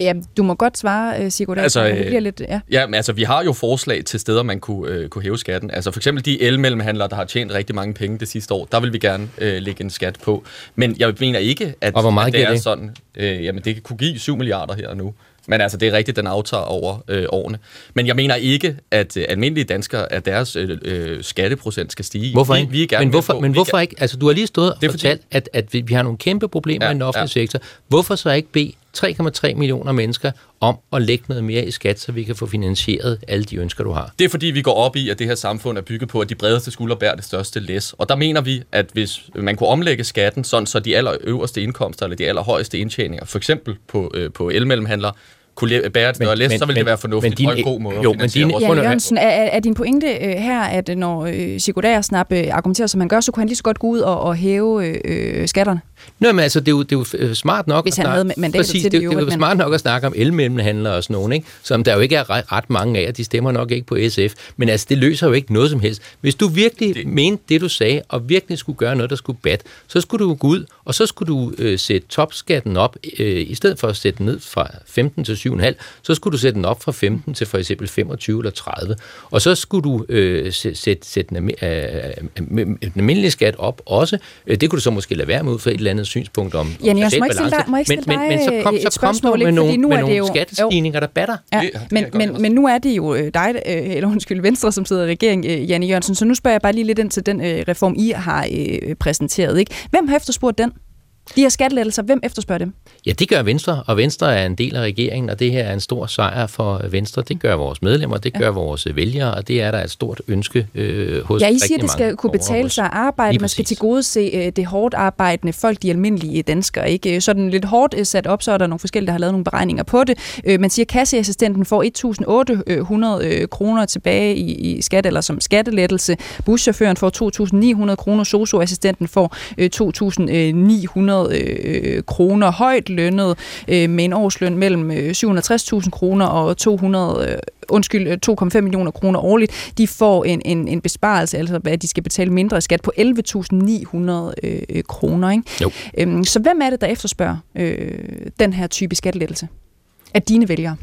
Ja, du må godt svare, øh, Sigurd. Altså, det bliver lidt, ja. ja, men altså, vi har jo forslag til steder, man kunne, øh, kunne hæve skatten. Altså for eksempel de elmellemhandlere, der har tjent rigtig mange penge det sidste år, der vil vi gerne øh, lægge en skat på. Men jeg mener ikke, at, og hvor meget at det er det? sådan, øh, jamen det kunne give 7 milliarder her og nu. Men altså, det er rigtigt, den aftager over øh, årene. Men jeg mener ikke, at øh, almindelige danskere, at deres øh, øh, skatteprocent skal stige. Hvorfor ikke? Vi, vi er gerne men hvorfor, på, men hvorfor ikke? Altså, du har lige stået og fortalt, at, at vi, vi har nogle kæmpe problemer ja, i den offentlige ja. sektor. Hvorfor så ikke bede 3,3 millioner mennesker om at lægge noget mere i skat, så vi kan få finansieret alle de ønsker, du har. Det er fordi, vi går op i, at det her samfund er bygget på, at de bredeste skuldre bærer det største læs. Og der mener vi, at hvis man kunne omlægge skatten, sådan så de allerøverste indkomster eller de allerhøjeste indtjeninger, for eksempel på, øh, på elmellemhandlere, kunne bære et større læs, så ville det være fornuftigt din, og en god måde jo, at men din, Ja, Jørgensen, er, er, din pointe øh, her, at når øh, Sigurd Snap øh, argumenterer, som han gør, så kunne han lige så godt gå ud og, og hæve øh, øh, skatterne? Nå, men altså, det er jo, det er jo øh, smart nok Hvis at han snakke, havde mandatet præcis, til det det, det, er jo men- smart nok at snakke om elmellemhandlere og sådan nogen, ikke? som der jo ikke er ret, ret mange af, og de stemmer nok ikke på SF. Men altså, det løser jo ikke noget som helst. Hvis du virkelig det. Det- mente det, du sagde, og virkelig skulle gøre noget, der skulle bat, så skulle du gå ud, og så skulle du øh, sætte topskatten op, øh, i stedet for at sætte den ned fra 15 til 7,5, så skulle du sætte den op fra 15 til for eksempel 25 eller 30. Og så skulle du øh, sæ- sætte, sætte den, almi- øh, øh, den almindelige skat op også. Øh, det kunne du så måske lade være med ud fra et eller andet synspunkt om, Jørgensen, social må jeg ikke stille dig- må jeg ikke men, stille men, men så dig, kom, øh, så kom du med ikke? Fordi nogle, nu med er det nogle jo- skattestigninger, der batter. Ja, Det- men, jeg men, også. men nu er det jo øh, dig, øh, eller undskyld, Venstre, som sidder i regering, øh, Janne Jørgensen, så nu spørger jeg bare lige lidt ind til den øh, reform, I har øh, præsenteret. Ikke? Hvem har efterspurgt den? De her skattelettelser, hvem efterspørger dem? Ja, det gør Venstre, og Venstre er en del af regeringen, og det her er en stor sejr for Venstre. Det gør vores medlemmer, det gør vores vælgere, og det er der et stort ønske øh, hos Ja, I siger, det skal kunne betale sig at arbejde. Man skal til gode se øh, det hårdt arbejdende folk, de almindelige danskere. Ikke? Sådan lidt hårdt øh, sat op, så er der nogle forskellige, der har lavet nogle beregninger på det. Øh, Man siger, at kasseassistenten får 1.800 øh, kroner tilbage i, i skat, eller som skattelettelse. Buschaufføren får 2.900 kroner. Socioassistenten får øh, 2.900 øh, kroner. Højt lønnet øh, med en årsløn mellem øh, 760.000 kroner og 200, øh, undskyld, øh, 2,5 millioner kroner årligt. De får en, en, en besparelse, altså at de skal betale mindre skat på 11.900 øh, kroner. Ikke? Jo. Øhm, så hvem er det, der efterspørger øh, den her type skattelettelse? Af dine vælgere?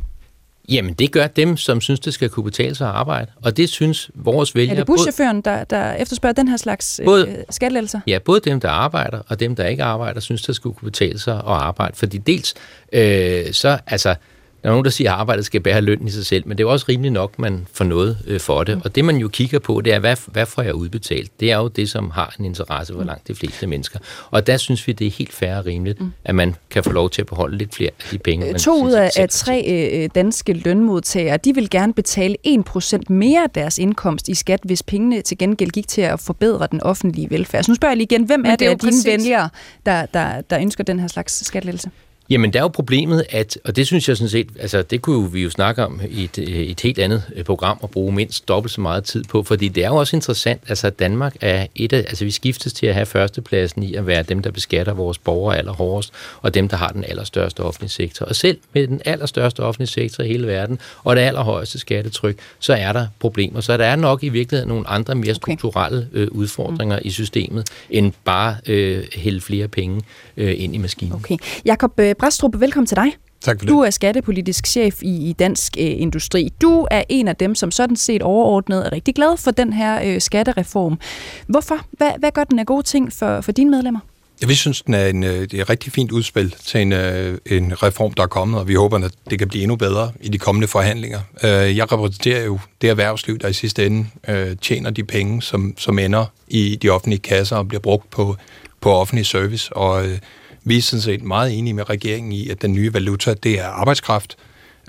Jamen, det gør dem, som synes, det skal kunne betale sig at arbejde, og det synes vores vælgere... Er det buschaufføren, der, der efterspørger den her slags øh, Både- skattelettelser? Ja, både dem, der arbejder, og dem, der ikke arbejder, synes, det skulle kunne betale sig at arbejde. Fordi dels, øh, så, altså, der er nogen, der siger, at arbejdet skal bære løn i sig selv, men det er jo også rimeligt nok, man får noget øh, for det. Og det, man jo kigger på, det er, hvad, hvad får jeg udbetalt? Det er jo det, som har en interesse for langt de fleste mennesker. Og der synes vi, det er helt fair og rimeligt, at man kan få lov til at beholde lidt flere af de penge, man To ud af, af tre øh, danske lønmodtagere, de vil gerne betale 1% mere af deres indkomst i skat, hvis pengene til gengæld gik til at forbedre den offentlige velfærd. Så nu spørger jeg lige igen, hvem Men er det det er dine præcis- vælgere, der, der, der ønsker den her slags skattelettelse? Jamen, der er jo problemet, at, og det synes jeg sådan set, altså det kunne vi jo snakke om i et, et helt andet øh, program og bruge mindst dobbelt så meget tid på, fordi det er jo også interessant, altså Danmark er et af, altså vi skiftes til at have førstepladsen i at være dem, der beskatter vores borgere allerhårdest, og dem, der har den allerstørste offentlige sektor. Og selv med den allerstørste offentlige sektor i hele verden, og det allerhøjeste skattetryk, så er der problemer. Så der er nok i virkeligheden nogle andre mere strukturelle øh, udfordringer mm. i systemet, end bare øh, hælde flere penge øh, ind i maskinen. Okay. Jakob øh, Brastrup, velkommen til dig. Tak for det. Du er skattepolitisk chef i, i Dansk øh, Industri. Du er en af dem, som sådan set overordnet er rigtig glad for den her øh, skattereform. Hvorfor? Hvad, hvad gør den af gode ting for, for dine medlemmer? Ja, vi synes, den er en, øh, det er et rigtig fint udspil til en, øh, en reform, der er kommet, og vi håber, at det kan blive endnu bedre i de kommende forhandlinger. Øh, Jeg repræsenterer jo det erhvervsliv, der i sidste ende øh, tjener de penge, som, som ender i de offentlige kasser og bliver brugt på, på offentlig service. Og øh, vi er sådan set meget enige med regeringen i, at den nye valuta, det er arbejdskraft,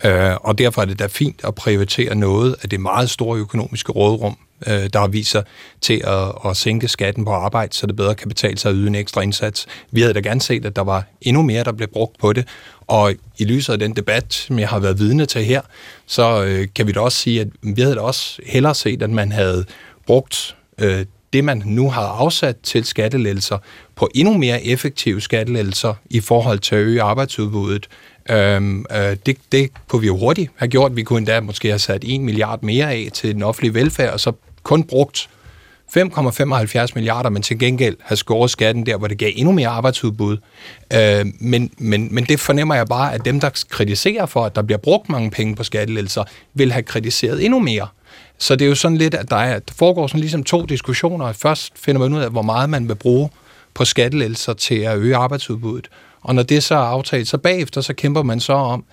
Øh, og derfor er det da fint at prioritere noget af det meget store økonomiske rådrum, øh, der viser til at, at sænke skatten på arbejde, så det bedre kan betale sig at yde en ekstra indsats. Vi havde da gerne set, at der var endnu mere, der blev brugt på det, og i lyset af den debat, som jeg har været vidne til her, så øh, kan vi da også sige, at vi havde da også hellere set, at man havde brugt øh, det, man nu har afsat til skattelettelser, på endnu mere effektive skattelettelser i forhold til at øge arbejdsudbuddet. Øhm, øh, det, det kunne vi jo hurtigt have gjort. Vi kunne endda måske have sat 1 milliard mere af til den offentlige velfærd, og så kun brugt 5,75 milliarder, men til gengæld have skåret skatten der, hvor det gav endnu mere arbejdsudbud. Øh, men, men, men det fornemmer jeg bare, at dem, der kritiserer for, at der bliver brugt mange penge på skattelettelser, vil have kritiseret endnu mere. Så det er jo sådan lidt, at der, er, der foregår sådan ligesom to diskussioner. Først finder man ud af, hvor meget man vil bruge på skattelettelser til at øge arbejdsudbuddet. Og når det så er aftalt, så bagefter, så kæmper man så om,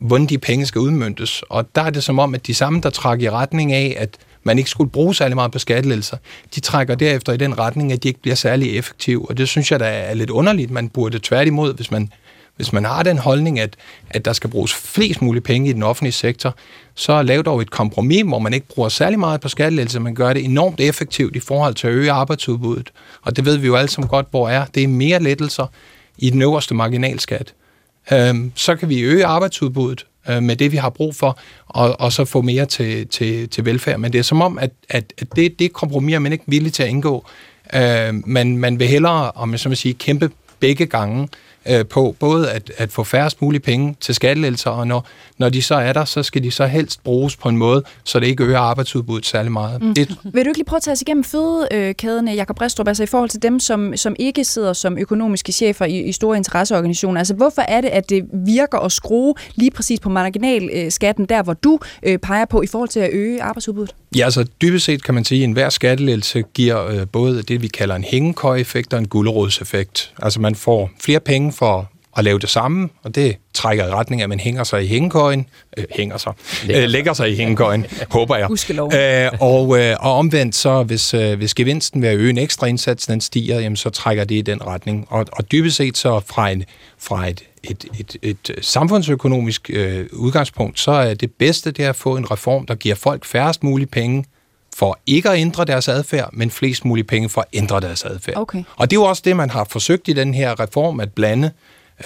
hvordan de penge skal udmyndtes. Og der er det som om, at de samme, der trækker i retning af, at man ikke skulle bruge særlig meget på skattelettelser, de trækker derefter i den retning, at de ikke bliver særlig effektive. Og det synes jeg, der er lidt underligt. Man burde tværtimod, hvis man hvis man har den holdning, at, at der skal bruges flest mulige penge i den offentlige sektor, så lav dog et kompromis, hvor man ikke bruger særlig meget på skattelettelser, man gør det enormt effektivt i forhold til at øge arbejdsudbuddet. Og det ved vi jo alle sammen godt, hvor er. Det er mere lettelser i den øverste marginalskat. Øhm, så kan vi øge arbejdsudbuddet øh, med det, vi har brug for, og, og så få mere til, til, til velfærd. Men det er som om, at, at, at det, det kompromis er man ikke villig til at indgå. Øh, man, man vil hellere, om jeg så må sige, kæmpe begge gange øh, på både at, at få færrest mulige penge til skattelettelser, og når, når de så er der, så skal de så helst bruges på en måde, så det ikke øger arbejdsudbuddet særlig meget. Mm. Det, Vil du ikke lige prøve at tage os igennem fødekæden, Jakob Restrup, altså i forhold til dem, som, som ikke sidder som økonomiske chefer i, i store interesseorganisationer? Altså hvorfor er det, at det virker at skrue lige præcis på marginalskatten, der hvor du øh, peger på, i forhold til at øge arbejdsudbuddet? Ja, altså dybest set kan man sige, at enhver skattelettelse giver øh, både det, vi kalder en hængekøj-effekt og en gulderådseffekt. Altså man får flere penge for at lave det samme, og det trækker i retning af, at man hænger sig i hængekøjen, øh, hænger sig, lægger, øh, lægger sig i hængekøjen, *laughs* håber jeg. Æh, og, øh, og omvendt så, hvis, øh, hvis gevinsten ved at øge en ekstra indsats, den stiger, jamen, så trækker det i den retning. Og, og dybest set så fra, en, fra et, et, et, et samfundsøkonomisk øh, udgangspunkt, så er det bedste det at få en reform, der giver folk færrest mulige penge, for ikke at ændre deres adfærd, men flest mulige penge for at ændre deres adfærd. Okay. Og det er jo også det, man har forsøgt i den her reform, at blande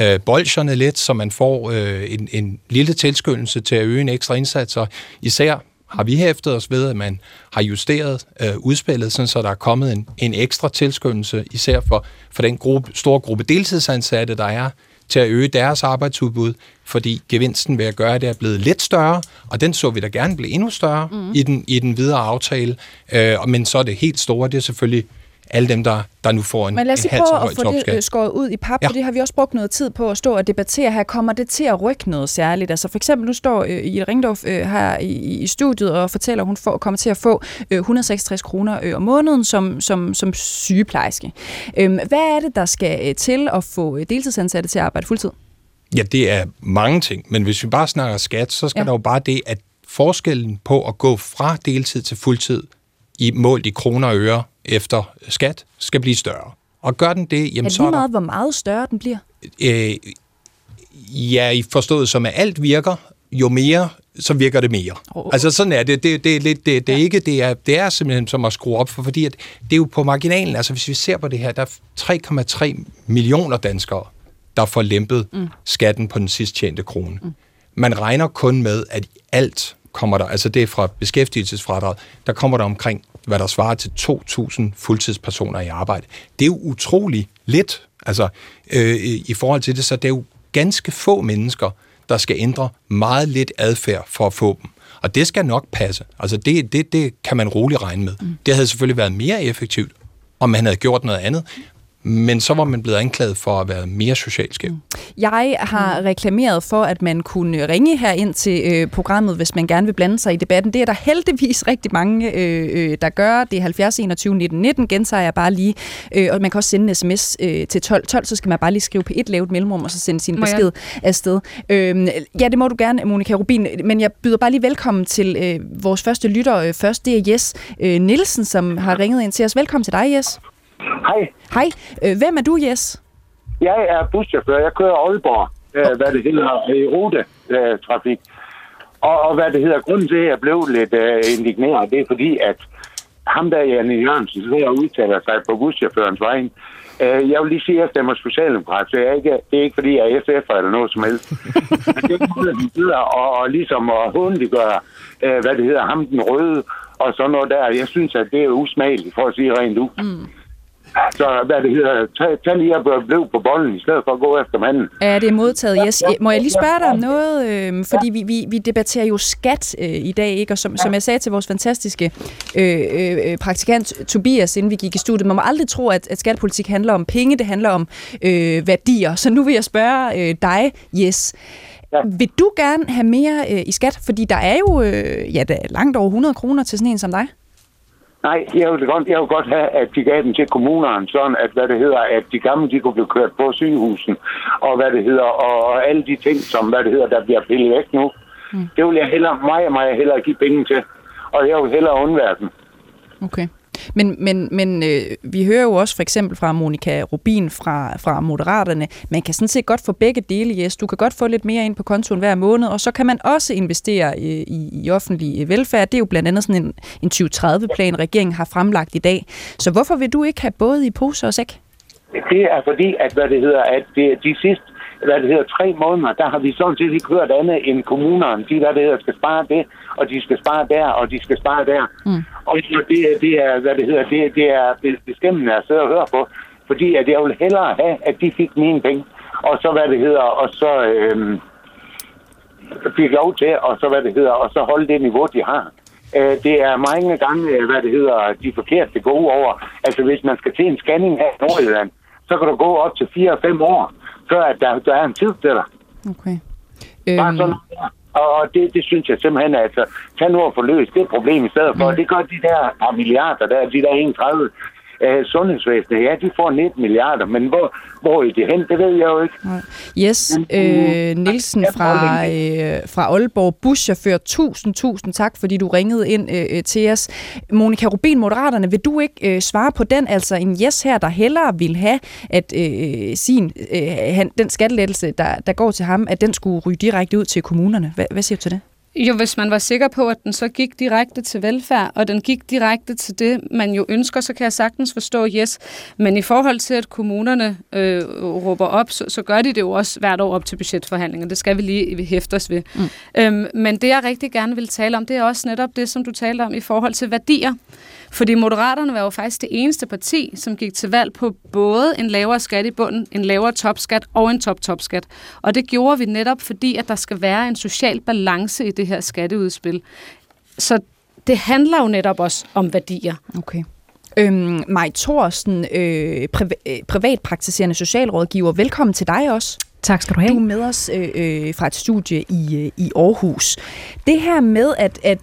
øh, bolcherne lidt, så man får øh, en, en lille tilskyndelse til at øge en ekstra indsats, og især har vi hæftet os ved, at man har justeret øh, udspillet, sådan, så der er kommet en, en ekstra tilskyndelse, især for, for den gruppe, store gruppe deltidsansatte, der er, til at øge deres arbejdsudbud, fordi gevinsten ved at gøre det er blevet lidt større, og den så vi da gerne blive endnu større mm. i, den, i den videre aftale. Øh, men så er det helt store, det er selvfølgelig alle dem, der, der nu får en, Men lad os lige prøve at få topskat. det øh, skåret ud i pap, Ja. for det har vi også brugt noget tid på at stå og debattere her. Kommer det til at rykke noget særligt? Altså for eksempel, nu står øh, Ida Ringdorf øh, her i, i studiet og fortæller, at hun får, kommer til at få øh, 166 kroner øh, om måneden som, som, som sygeplejerske. Øh, hvad er det, der skal øh, til at få øh, deltidsansatte til at arbejde fuldtid? Ja, det er mange ting, men hvis vi bare snakker skat, så skal. Ja. der jo bare det, at forskellen på at gå fra deltid til fuldtid i målt i kroner og øre efter skat, skal blive større. Og gør den det, jamen Er så lige er der, meget, hvor meget større den bliver? øh, ja, i forstået som at alt virker, jo mere, så virker det mere. Åh. Altså sådan er det. Det, det, er lidt, det, det, er ikke, det, er, det er simpelthen som at skrue op, for, fordi at det er jo på marginalen. Altså hvis vi ser på det her, der er 3,3 millioner danskere, der får lempet mm. skatten på den sidst tjente krone. Mm. Man regner kun med, at alt kommer der, altså det er fra beskæftigelsesfradrag, der kommer der omkring, hvad der svarer til 2.000 fuldtidspersoner i arbejde. Det er jo utrolig lidt, altså øh, i forhold til det, så det er jo ganske få mennesker, der skal ændre meget lidt adfærd for at få dem. Og det skal nok passe. Altså det, det, det kan man roligt regne med. Mm. Det havde selvfølgelig været mere effektivt, om man havde gjort noget andet. Men så var man blevet anklaget for at være mere socialt skæv. Jeg har reklameret for, at man kunne ringe her ind til øh, programmet, hvis man gerne vil blande sig i debatten. Det er der heldigvis *laughs* rigtig mange, øh, øh, der gør. Det er 70 21 19 19, gentager jeg bare lige. Øh, og man kan også sende en sms øh, til 12 12, så skal man bare lige skrive på et lavt mellemrum, og så sende sin Må jeg? besked afsted. Øh, ja, det må du gerne, Monika Rubin. Men jeg byder bare lige velkommen til øh, vores første lytter øh, først. Det er Jes øh, Nielsen, som har ringet ind til os. Velkommen til dig, Jes. Hej, Hej. Øh, hvem er du, Jes? jeg er buschauffør. Jeg kører Aalborg, øh, hvad det hedder, i rutetrafik. Og, og hvad det hedder, grunden til, at jeg blev lidt øh, indigneret, det er fordi, at ham der, Janne Jørgensen, så jeg udtaler sig på buschaufførens vej. Øh, jeg vil lige sige, at jeg stemmer socialdemokrat, så jeg er ikke, det er ikke fordi, jeg er SF'er eller noget som helst. Men det er og, og ligesom at hundeliggøre, øh, hvad det hedder, ham den røde, og sådan noget der. Jeg synes, at det er usmageligt, for at sige rent ud. Mm. Så hvad det hedder, tag, tag lige at blive på bolden, i stedet for at gå efter manden. Ja, det er modtaget. Yes. Må jeg lige spørge dig om noget? Øh, fordi vi, vi, vi debatterer jo skat øh, i dag, ikke? Og som, som jeg sagde til vores fantastiske øh, øh, praktikant Tobias, inden vi gik i studiet, man må aldrig tro, at, at skattepolitik handler om penge, det handler om øh, værdier. Så nu vil jeg spørge øh, dig, Yes. Ja. Vil du gerne have mere øh, i skat? Fordi der er jo øh, ja, der er langt over 100 kroner til sådan en som dig. Nej, jeg vil godt, jeg vil godt have, at de gav dem til kommunerne, sådan at, hvad det hedder, at de gamle, de kunne blive kørt på sygehusen, og hvad det hedder, og, alle de ting, som, hvad det hedder, der bliver pillet væk nu. Mm. Det vil jeg hellere, mig og mig hellere give penge til, og jeg vil hellere undvære dem. Okay. Men, men, men øh, vi hører jo også for eksempel fra Monika Rubin fra, fra Moderaterne, man kan sådan set godt få begge dele, yes. Du kan godt få lidt mere ind på kontoen hver måned, og så kan man også investere i, i, i offentlig øh, velfærd. Det er jo blandt andet sådan en, en 2030-plan, regeringen har fremlagt i dag. Så hvorfor vil du ikke have både i pose og sæk? Det er fordi, at hvad det hedder, at det, de sidste hvad det hedder, tre måneder, der har vi sådan set ikke hørt andet end kommunerne. De, hvad det hedder, skal spare det, og de skal spare der, og de skal spare der. Mm. Og det, det er, hvad det hedder, det, det er bestemmende at sidde og høre på, fordi at jeg vil hellere have, at de fik mine penge, og så hvad det hedder, og så øhm, fik lov til, og så hvad det hedder, og så holde det niveau, de har. Øh, det er mange gange, hvad det hedder, de forkerte det går over. Altså hvis man skal til en scanning her i Nordjylland, så kan du gå op til 4-5 år, før at der, der er en tid til dig. Okay. Bare Øhm, sådan, og det, det synes jeg simpelthen, at altså, tag nu og få løst det problem i stedet for. Mm. Det gør de der par milliarder, der, de der 31 øh, sundhedsvæsenet, ja, de får 19 milliarder, men hvor, hvor er det hen, det ved jeg jo ikke. Yes, øh, Nielsen fra, øh, fra Aalborg, buschauffør, tusind, tusind tak, fordi du ringede ind øh, øh, til os. Monika Rubin, Moderaterne, vil du ikke øh, svare på den, altså en yes her, der hellere vil have, at øh, sin, øh, han, den skattelettelse, der, der går til ham, at den skulle ryge direkte ud til kommunerne. Hvad, hvad siger du til det? Jo, hvis man var sikker på, at den så gik direkte til velfærd, og den gik direkte til det, man jo ønsker, så kan jeg sagtens forstå yes. Men i forhold til, at kommunerne øh, råber op, så, så gør de det jo også hvert år op til budgetforhandlinger. Det skal vi lige hæfte os ved. Mm. Øhm, men det, jeg rigtig gerne vil tale om, det er også netop det, som du talte om i forhold til værdier. Fordi Moderaterne var jo faktisk det eneste parti, som gik til valg på både en lavere skat i bunden, en lavere topskat og en top-topskat. Og det gjorde vi netop, fordi at der skal være en social balance i det her skatteudspil. Så det handler jo netop også om værdier. Okay. Øhm, Maj Thorsen, øh, priva- øh, privatpraktiserende socialrådgiver, velkommen til dig også. Tak skal du have. Du er med os øh, øh, fra et studie i, øh, i Aarhus. Det her med, at, at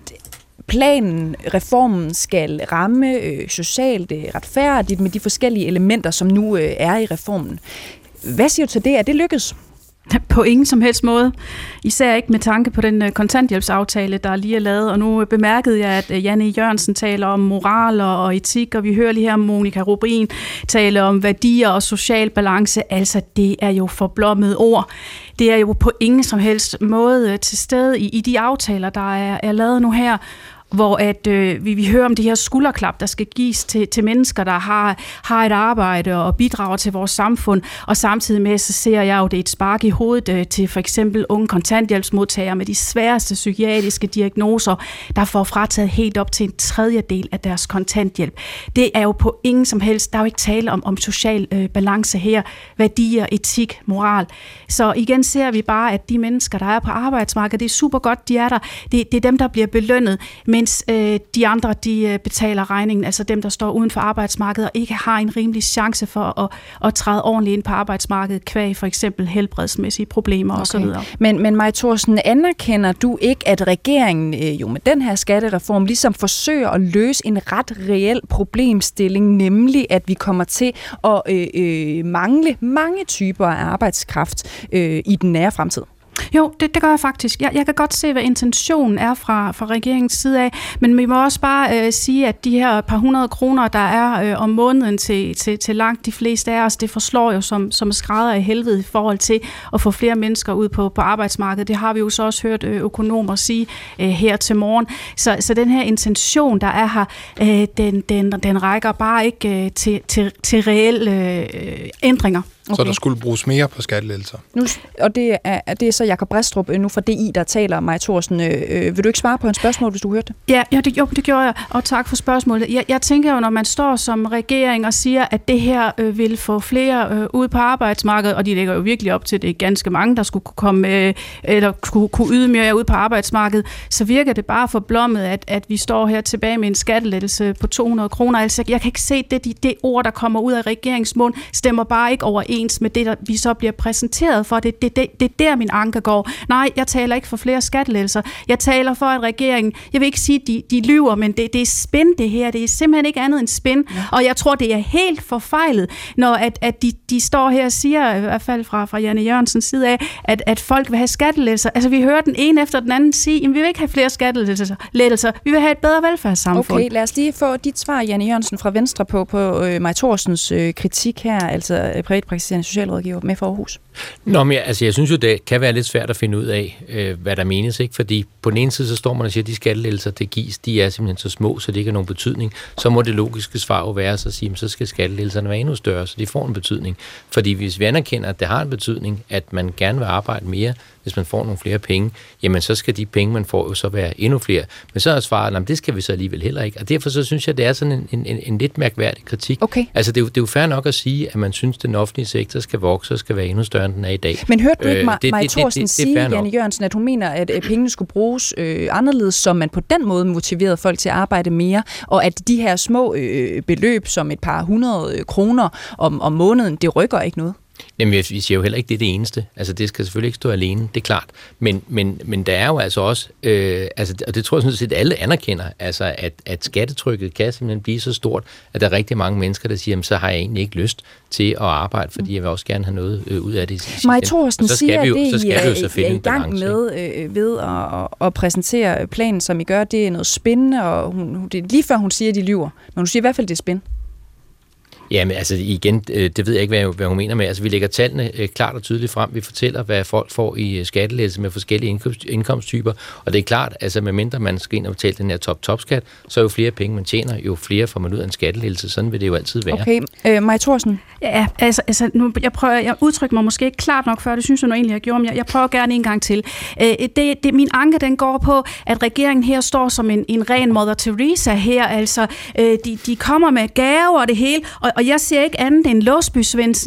planen, reformen skal ramme øh, socialt øh, retfærdigt med de forskellige elementer, som nu øh, er i reformen. Hvad siger du til det? Er det lykkedes? *laughs* På ingen som helst måde. Især ikke med tanke på den øh, kontanthjælpsaftale, der lige er lavet. Og nu øh, bemærkede jeg, at øh, Janne Jørgensen taler om moral og etik, og vi hører lige her Monika Rubin tale om værdier og social balance. Altså, det er jo forblommet ord. Det er jo på ingen som helst måde til stede i, i de aftaler, der er, er lavet nu her hvor at øh, vi, vi hører om det her skulderklap, der skal gives til, til mennesker, der har, har et arbejde og bidrager til vores samfund, og samtidig med, så ser jeg jo det et spark i hovedet øh, til for eksempel unge kontanthjælpsmodtagere med de sværeste psykiatriske diagnoser, der får frataget helt op til en tredjedel af deres kontanthjælp. Det er jo på ingen som helst, der er jo ikke tale om, om social øh, balance her, værdier, etik, moral. Så igen ser vi bare, at de mennesker, der er på arbejdsmarkedet, det er super godt, de er der. Det, det er dem, der bliver belønnet mens øh, de andre de øh, betaler regningen, altså dem, der står uden for arbejdsmarkedet og ikke har en rimelig chance for at, at træde ordentligt ind på arbejdsmarkedet, kvæg for eksempel helbredsmæssige problemer okay. osv. Men, men Maja Thorsen, anerkender du ikke, at regeringen øh, jo med den her skattereform ligesom forsøger at løse en ret reel problemstilling, nemlig at vi kommer til at øh, øh, mangle mange typer af arbejdskraft øh, i den nære fremtid? Jo, det, det gør jeg faktisk. Jeg, jeg kan godt se, hvad intentionen er fra, fra regeringens side af, men vi må også bare øh, sige, at de her par hundrede kroner, der er øh, om måneden til, til, til langt de fleste af os, det forslår jo som, som skrædder i helvede i forhold til at få flere mennesker ud på, på arbejdsmarkedet. Det har vi jo så også hørt øh, økonomer sige øh, her til morgen. Så, så den her intention, der er her, øh, den, den, den rækker bare ikke øh, til, til, til reelle øh, ændringer. Okay. Så der skulle bruges mere på skattelettelser. Nu, og det er, det er så Jakob Brestrup nu fra DI, der taler, Maja Thorsen. Øh, vil du ikke svare på en spørgsmål, hvis du hørte det? Ja, ja det, jo, det gjorde jeg, og tak for spørgsmålet. Jeg, jeg tænker jo, når man står som regering og siger, at det her øh, vil få flere øh, ud på arbejdsmarkedet, og de lægger jo virkelig op til, at det er ganske mange, der skulle kunne komme, øh, eller kunne, kunne yde mere ud på arbejdsmarkedet, så virker det bare for blommet, at, at vi står her tilbage med en skattelettelse på 200 kroner. Altså, jeg kan ikke se, det, det, det ord, der kommer ud af regeringsmund, stemmer bare ikke overens overens med det, der vi så bliver præsenteret for. Det er det, det, det er der, min anke går. Nej, jeg taler ikke for flere skattelettelser. Jeg taler for, at regeringen, jeg vil ikke sige, de, de lyver, men det, det er spin det her. Det er simpelthen ikke andet end spin. Ja. Og jeg tror, det er helt forfejlet, når at, at de, de står her og siger, i hvert fald fra, fra Janne Jørgensens side af, at, at folk vil have skattelettelser. Altså, vi hører den ene efter den anden sige, at vi vil ikke have flere skattelettelser. Vi vil have et bedre velfærdssamfund. Okay, lad os lige få dit svar, Janne Jørgensen fra Venstre, på, på øh, Maj Thorsens øh, kritik her, altså øh, praktiserende socialrådgiver med for Aarhus. Nå, men altså, jeg synes jo, det kan være lidt svært at finde ud af, øh, hvad der menes, ikke? Fordi på den ene side, så står man og siger, at de skattelettelser, det gives, de er simpelthen så små, så det ikke har nogen betydning. Så må det logiske svar jo være så at sige, at så skal skattelettelserne være endnu større, så de får en betydning. Fordi hvis vi anerkender, at det har en betydning, at man gerne vil arbejde mere, hvis man får nogle flere penge, jamen så skal de penge, man får, jo så være endnu flere. Men så er svaret, at det skal vi så alligevel heller ikke. Og derfor så synes jeg, det er sådan en, en, en, en lidt mærkværdig kritik. Okay. Altså det er, jo, det er jo fair nok at sige, at man synes, at den offentlige sektor skal vokse og skal være endnu større, end den er i dag. Men hørte du ikke øh, Maj Thorsen sige, Janne Jørgensen, at hun mener, at pengene skulle bruges øh, anderledes, så man på den måde motiverede folk til at arbejde mere, og at de her små øh, beløb, som et par hundrede kroner om, om måneden, det rykker ikke noget? Jamen, vi siger jo heller ikke, det er det eneste. Altså, det skal selvfølgelig ikke stå alene, det er klart. Men, men, men der er jo altså også, øh, altså, og det tror jeg sådan set, at alle anerkender, altså, at, at skattetrykket kan simpelthen blive så stort, at der er rigtig mange mennesker, der siger, jamen, så har jeg egentlig ikke lyst til at arbejde, fordi jeg vil også gerne have noget øh, ud af det. Maj Thorsten siger, at det, så skal I er, jo er i gang med øh, ved at, at præsentere planen, som I gør, det er noget spændende, og hun, det er lige før hun siger, at de lyver. Men hun siger i hvert fald, det er spændende. Jamen altså igen, øh, det ved jeg ikke, hvad, hvad hun mener med. Altså vi lægger tallene øh, klart og tydeligt frem. Vi fortæller, hvad folk får i øh, skattelettelse med forskellige indkomst, indkomsttyper. Og det er klart, altså medmindre man skal ind og betale den her top-top-skat, så jo flere penge man tjener, jo flere får man ud af en skattelettelse. Sådan vil det jo altid være. Okay, øh, Maja Thorsen. Ja, altså, altså nu, jeg prøver, jeg udtrykker mig måske ikke klart nok før, det synes jeg nu egentlig, jeg gjorde, men jeg, jeg prøver gerne en gang til. Øh, det, det, min anke, den går på, at regeringen her står som en, en ren Mother Teresa her. Altså, øh, de, de kommer med gaver og det hele, og, og jeg ser ikke andet end Låsby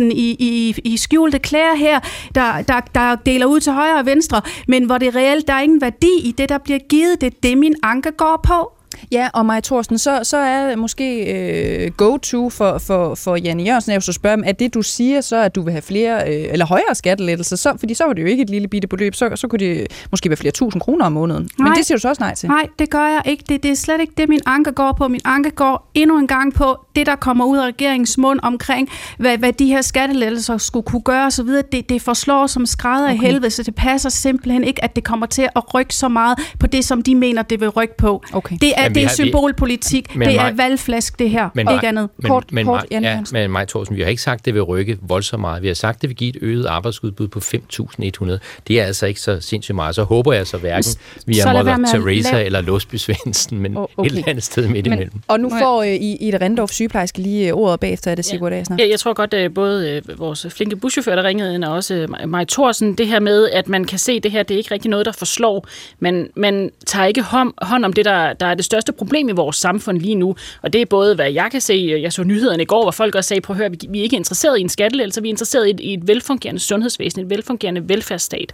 i, i, i skjulte klæder her, der, der, der deler ud til højre og venstre, men hvor det reelt, der er ingen værdi i det, der bliver givet. Det er det, min anke går på. Ja, og Maja Thorsten, så, så er måske øh, go-to for, for, for Janne Jørgensen, jeg så spørge er det du siger så, at du vil have flere, øh, eller højere skattelettelser, så, fordi så var det jo ikke et lille bitte beløb, så, så kunne det måske være flere tusind kroner om måneden. Nej, Men det siger du så også nej til. Nej, det gør jeg ikke. Det, det er slet ikke det, min anke går på. Min anke går endnu en gang på det, der kommer ud af regeringens mund omkring, hvad, hvad de her skattelettelser skulle kunne gøre osv. Det, det forslår som skrædder okay. i helvede, så det passer simpelthen ikke, at det kommer til at rykke så meget på det, som de mener, det vil rykke på. Okay. Det er det er symbolpolitik. Men, det er valgflæsk, det her. Men, ikke andet. Men, kort, men, kort, ja, men Maj Thorsen, vi har ikke sagt, at det vil rykke voldsomt meget. Vi har sagt, at det vil give et øget arbejdsudbud på 5.100. Det er altså ikke så sindssygt meget. Så håber jeg så hverken vi er Mother Teresa lave... eller Låsby Svendsen, men oh, okay. et eller andet sted midt men, imellem. Og nu får uh, I, I et Rendorf sygeplejerske lige øh, ordet bagefter, er det Sigurd ja. Ja, jeg tror godt, at både uh, vores flinke buschauffør, der ringede ind, og også uh, Maj Thorsen, det her med, at man kan se, det her, det er ikke rigtig noget, der forslår. Men man tager ikke hånd, hånd om det, der, der er det største problem i vores samfund lige nu. Og det er både, hvad jeg kan se, jeg så nyhederne i går, hvor folk også sagde, prøv at høre, vi er ikke interesseret i en skattelettelse, vi er interesseret i et, i et velfungerende sundhedsvæsen, et velfungerende velfærdsstat.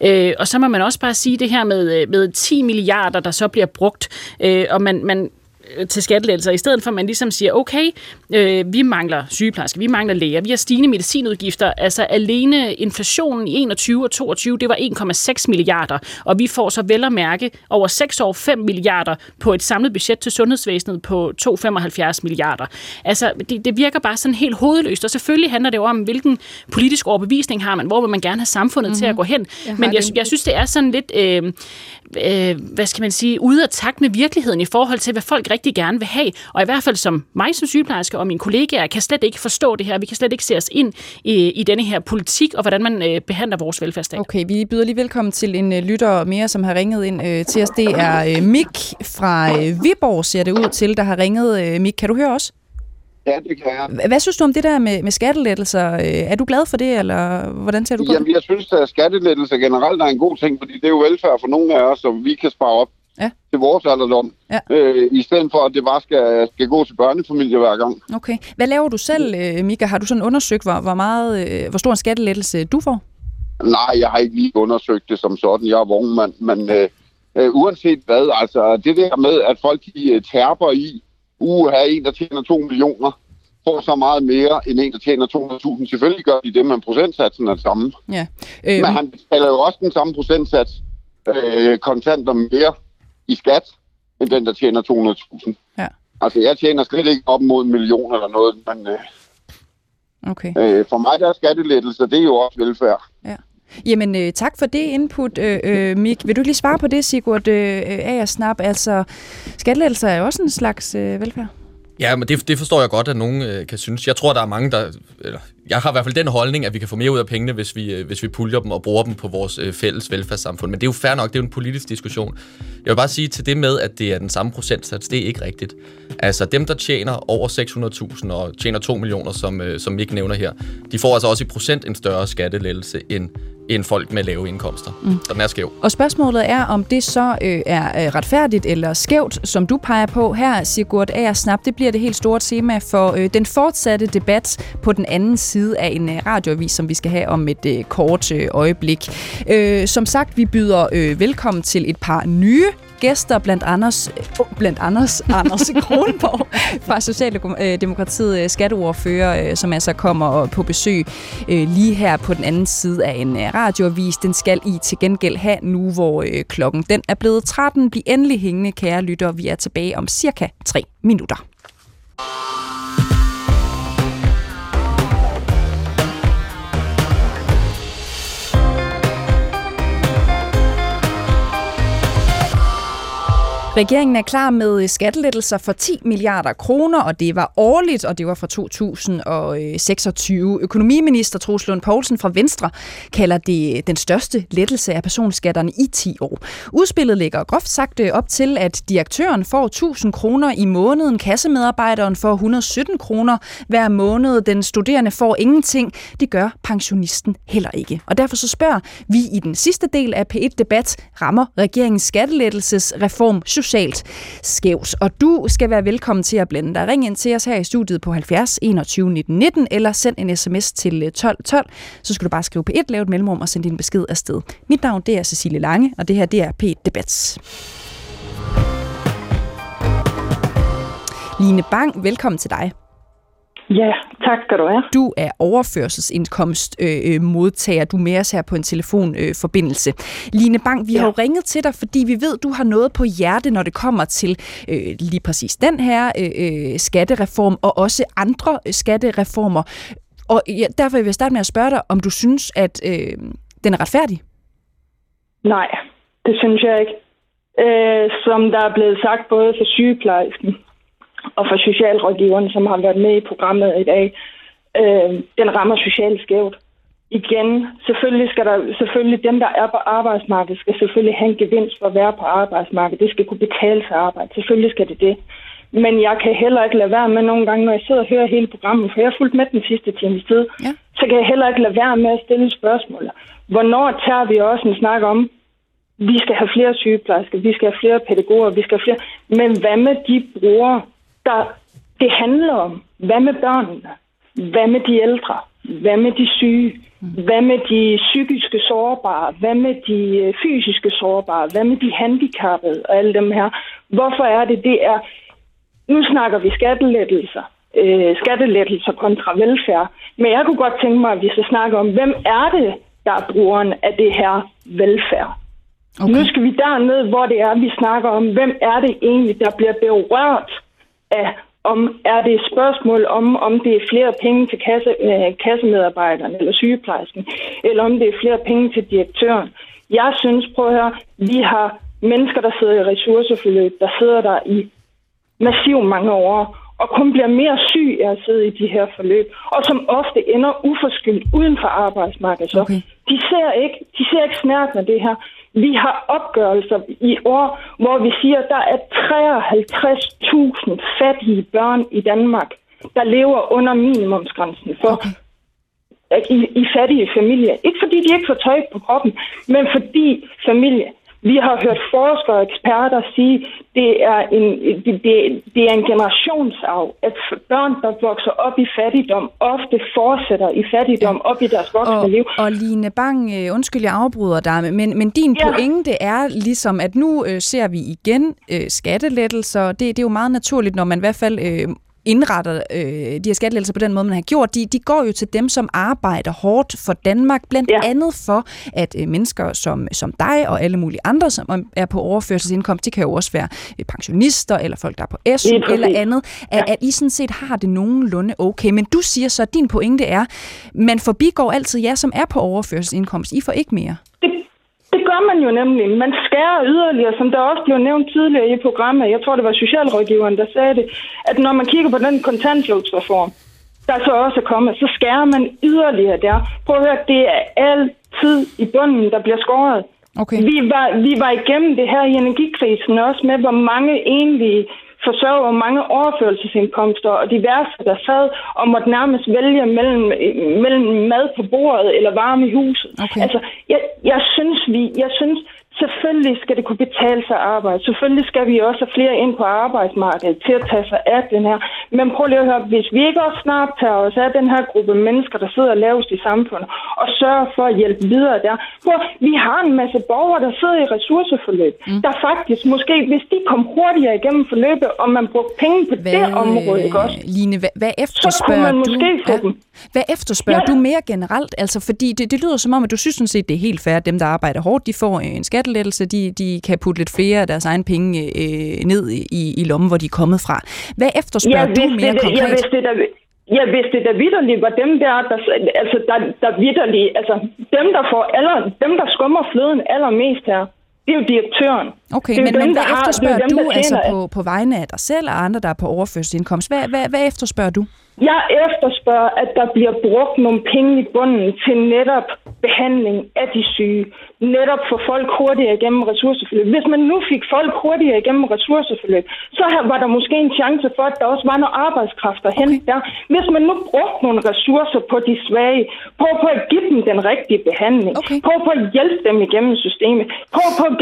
Øh, og så må man også bare sige det her med, øh, med 10 milliarder, der så bliver brugt, øh, og man, man til skattelettelser, i stedet for at man ligesom siger, okay, øh, vi mangler sygeplejersker, vi mangler læger, vi har stigende medicinudgifter, altså alene inflationen i 21 og 22, det var 1,6 milliarder, og vi får så vel at mærke over 6 år 5 milliarder på et samlet budget til sundhedsvæsenet på 2,75 milliarder. Altså, det, det virker bare sådan helt hovedløst, og selvfølgelig handler det jo om, hvilken politisk overbevisning har man, hvor vil man gerne have samfundet mm-hmm. til at mhm. gå hen. Jeg Men jeg, jeg synes, det er sådan lidt, øh, øh, hvad skal man sige, ude af takt med virkeligheden i forhold til, hvad folk rigtig gerne vil have. Og i hvert fald som mig som sygeplejerske og mine kollegaer kan slet ikke forstå det her. Vi kan slet ikke se os ind i, i denne her politik og hvordan man øh, behandler vores velfærdsstat. Okay, vi byder lige velkommen til en øh, lytter mere, som har ringet ind øh, til os. Det er øh, Mik fra øh, Viborg, ser det ud til, der har ringet. Øh, Mik, kan du høre os? Ja, det kan jeg. Hvad synes du om det der med, med skattelettelser? Øh, er du glad for det, eller hvordan ser du på Jamen, det? jeg synes, at skattelettelser generelt er en god ting, fordi det er jo velfærd for nogle af os, som vi kan spare op ja. til vores alderdom, ja. øh, i stedet for, at det bare skal, skal gå til børnefamilier hver gang. Okay. Hvad laver du selv, øh, Mika? Har du sådan undersøgt, hvor, hvor, meget, øh, hvor stor en skattelettelse du får? Nej, jeg har ikke lige undersøgt det som sådan. Jeg er vognmand, men øh, øh, uanset hvad, altså det der med, at folk de, tærper i, uha, en, der tjener 2 millioner, får så meget mere end en, der tjener 200.000. Selvfølgelig gør de det, men procentsatsen er det samme. Ja. Øh, men han betaler jo også den samme procentsats øh, kontanter mere i skat, end den, der tjener 200.000. Ja. Altså, jeg tjener slet ikke op mod en million eller noget, men øh, okay. øh, for mig der er skattelettelser, det er jo også velfærd. Ja. Jamen, øh, tak for det input, øh, øh, Mik. Vil du lige svare på det, Sigurd øh, øh Agersnap? Altså, skattelettelser er jo også en slags øh, velfærd. Ja, men det, det forstår jeg godt, at nogen øh, kan synes. Jeg tror, der er mange, der... Eller, jeg har i hvert fald den holdning, at vi kan få mere ud af pengene, hvis vi, øh, hvis vi puljer dem og bruger dem på vores øh, fælles velfærdssamfund. Men det er jo fair nok, det er jo en politisk diskussion. Jeg vil bare sige til det med, at det er den samme procentsats, det er ikke rigtigt. Altså dem, der tjener over 600.000 og tjener 2 millioner, som, øh, som Mik nævner her, de får altså også i procent en større skattelettelse end end folk med lave indkomster. Mm. Så den er skæv. Og spørgsmålet er, om det så øh, er retfærdigt eller skævt, som du peger på her, Sigurd Agersnap. Det bliver det helt store tema for øh, den fortsatte debat på den anden side af en øh, radioavis, som vi skal have om et øh, kort øh, øjeblik. Øh, som sagt, vi byder øh, velkommen til et par nye gæster, blandt Anders, øh, oh, blandt Anders, *laughs* Anders Kronborg fra Socialdemokratiet, øh, øh, skatteordfører, øh, som altså kommer på besøg lige her på den anden side af en radioavis. Den skal I til gengæld have nu, hvor klokken den er blevet 13. Bliv endelig hængende, kære lytter. Vi er tilbage om cirka 3 minutter. Regeringen er klar med øh, skattelettelser for 10 milliarder kroner, og det var årligt, og det var fra 2026. Øh, Økonomiminister Troels Lund Poulsen fra Venstre kalder det øh, den største lettelse af personskatterne i 10 år. Udspillet ligger groft sagt op til, at direktøren får 1000 kroner i måneden, kassemedarbejderen får 117 kroner hver måned, den studerende får ingenting. Det gør pensionisten heller ikke. Og derfor så spørger vi i den sidste del af P1-debat, rammer regeringens skattelettelsesreform socialt skævt. Og du skal være velkommen til at blande dig. Ring ind til os her i studiet på 70 21 19 19, eller send en sms til øh, 12 12. Så skal du bare skrive på et lavet mellemrum og sende din besked afsted. Mit navn det er Cecilie Lange, og det her det er P1 Debats. Line Bang, velkommen til dig. Ja, tak skal du have. Du er overførselsindkomst øh, øh, modtager. Du er med os her på en telefonforbindelse. Øh, Line Bang, vi ja. har jo ringet til dig, fordi vi ved, du har noget på hjerte, når det kommer til øh, lige præcis den her øh, øh skattereform og også andre skattereformer. Og ja, derfor vil jeg starte med at spørge dig, om du synes, at øh, den er retfærdig? Nej, det synes jeg ikke. Øh, som der er blevet sagt både for sygeplejersken og for socialrådgiverne, som har været med i programmet i dag, øh, den rammer socialt skævt. Igen, selvfølgelig skal der, selvfølgelig dem, der er på arbejdsmarkedet, skal selvfølgelig have en gevinst for at være på arbejdsmarkedet. Det skal kunne betale sig arbejde. Selvfølgelig skal det det. Men jeg kan heller ikke lade være med nogle gange, når jeg sidder og hører hele programmet, for jeg har fulgt med den sidste times tid, ja. så kan jeg heller ikke lade være med at stille spørgsmål. Hvornår tager vi også en snak om, vi skal have flere sygeplejersker, vi skal have flere pædagoger, vi skal have flere... Men hvad med de brugere, der det handler om, hvad med børnene? Hvad med de ældre? Hvad med de syge? Hvad med de psykiske sårbare? Hvad med de øh, fysiske sårbare? Hvad med de handicappede og alle dem her? Hvorfor er det, det er... Nu snakker vi skattelettelser. Øh, skattelettelser kontra velfærd. Men jeg kunne godt tænke mig, at vi skal snakke om, hvem er det, der er brugeren af det her velfærd? Okay. Nu skal vi derned, hvor det er, vi snakker om, hvem er det egentlig, der bliver berørt af, om er det et spørgsmål om, om det er flere penge til kasse, øh, kassemedarbejderen eller sygeplejersken, eller om det er flere penge til direktøren. Jeg synes, prøv at høre, vi har mennesker, der sidder i ressourceforløb, der sidder der i massiv mange år, og kun bliver mere syg af at sidde i de her forløb, og som ofte ender uforskyldt uden for arbejdsmarkedet. okay. de ser ikke, de ser ikke snært med det her. Vi har opgørelser i år, hvor vi siger, at der er 53.000 fattige børn i Danmark, der lever under minimumsgrænsen for okay. i, i fattige familier. Ikke fordi de ikke får tøj på kroppen, men fordi familie vi har hørt forskere og eksperter sige, det er en, det, det, det er en generationsarv, at børn, der vokser op i fattigdom, ofte fortsætter i fattigdom ja. op i deres voksne og, liv. Og Line Bang, øh, undskyld, jeg afbryder dig, men, men din ja. pointe er ligesom, at nu øh, ser vi igen øh, skattelettelser. Det, det er jo meget naturligt, når man i hvert fald... Øh, indretter øh, de her skattelettelser på den måde, man har gjort, de, de går jo til dem, som arbejder hårdt for Danmark, blandt ja. andet for, at øh, mennesker som, som dig og alle mulige andre, som er på overførselsindkomst, det kan jo også være øh, pensionister, eller folk, der er på SU, eller andet, at, ja. at I sådan set har det nogenlunde okay. Men du siger så, at din pointe er, man forbigår altid jer, som er på overførselsindkomst. I får ikke mere. Det, gør man jo nemlig. Man skærer yderligere, som der også blev nævnt tidligere i programmet. Jeg tror, det var socialrådgiveren, der sagde det, at når man kigger på den kontanthjælpsreform, der så også er kommet, så skærer man yderligere der. Prøv at høre, det er altid i bunden, der bliver skåret. Okay. Vi, var, vi var igennem det her i energikrisen også med, hvor mange egentlig forsørger mange overførelsesindkomster og diverse, der sad og måtte nærmest vælge mellem, mellem mad på bordet eller varme i huset. Okay. Altså, jeg, jeg synes, vi, jeg synes, Selvfølgelig skal det kunne betale sig at arbejde. Selvfølgelig skal vi også have flere ind på arbejdsmarkedet til at tage sig af den her. Men prøv lige at høre, hvis vi ikke også snart tager os af den her gruppe mennesker, der sidder lavest i samfundet, og sørger for at hjælpe videre der. Prøv, vi har en masse borgere, der sidder i ressourceforløb, mm. der faktisk måske, hvis de kom hurtigere igennem forløbet, og man brugte penge på hvad, det område, ikke også? Line, hvad, hvad efterspørger så man måske du? Få ja. dem. Hvad efterspørger ja. du mere generelt? Altså, fordi det, det lyder som om, at du synes sådan set, det er helt fair, at dem, der arbejder hårdt, de får en skat skattelettelse, de, de kan putte lidt flere af deres egen penge øh, ned i, i lommen, hvor de er kommet fra. Hvad efterspørger jeg du mere det, konkret? Jeg vidste det, der, jeg vidste det, der vidderligt var dem der, der altså der, der vidderligt, altså dem, der får aller, dem, der skummer fløden allermest her, det er jo direktøren. Okay, men, dem, men hvad efterspørger har, dem, du altså på, på vegne af dig selv og andre, der er på overførselsindkomst? Hvad, hvad, hvad efterspørger du? Jeg efterspørger, at der bliver brugt nogle penge i bunden til netop behandling af de syge. Netop for folk hurtigere igennem ressourceforløb. Hvis man nu fik folk hurtigere igennem ressourceforløb, så var der måske en chance for, at der også var noget arbejdskraft at hente okay. der. Hvis man nu brugte nogle ressourcer på de svage, på, på at give dem den rigtige behandling, okay. på, på at hjælpe dem igennem systemet, på, på at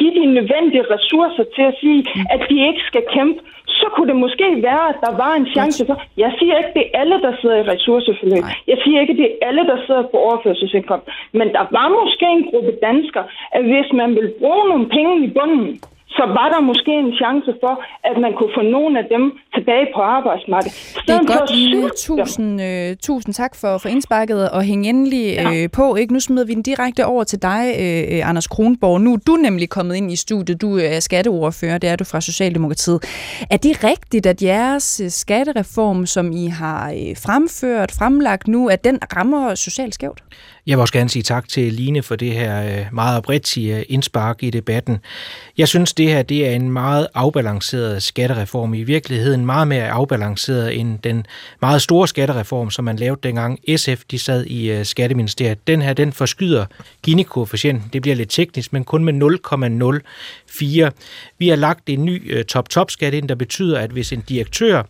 give de nødvendige ressourcer til at sige, mm. at de ikke skal kæmpe så kunne det måske være, at der var en chance for... Jeg siger ikke, det er alle, der sidder i ressourceforløb. Nej. Jeg siger ikke, det er alle, der sidder på overførselsindkomst. Men der var måske en gruppe danskere, at hvis man vil bruge nogle penge i bunden, så var der måske en chance for, at man kunne få nogle af dem tilbage på arbejdsmarkedet. Det er godt, Line. Tusind, øh, tusind tak for, for indsparket, og hæng endelig ja. øh, på. Ikke? Nu smider vi den direkte over til dig, øh, Anders Kronborg. Nu er du nemlig kommet ind i studiet. Du er skatteordfører, det er du fra Socialdemokratiet. Er det rigtigt, at jeres øh, skattereform, som I har øh, fremført, fremlagt nu, at den rammer socialt skævt? Jeg vil også gerne sige tak til Line for det her øh, meget oprigtige øh, indspark i debatten. Jeg synes, det her det er en meget afbalanceret skattereform. I virkeligheden meget mere afbalanceret end den meget store skattereform, som man lavede dengang SF de sad i øh, Skatteministeriet. Den her, den forskyder Gini-koefficienten. Det bliver lidt teknisk, men kun med 0,04. Vi har lagt en ny top-top-skat ind, der betyder, at hvis en direktør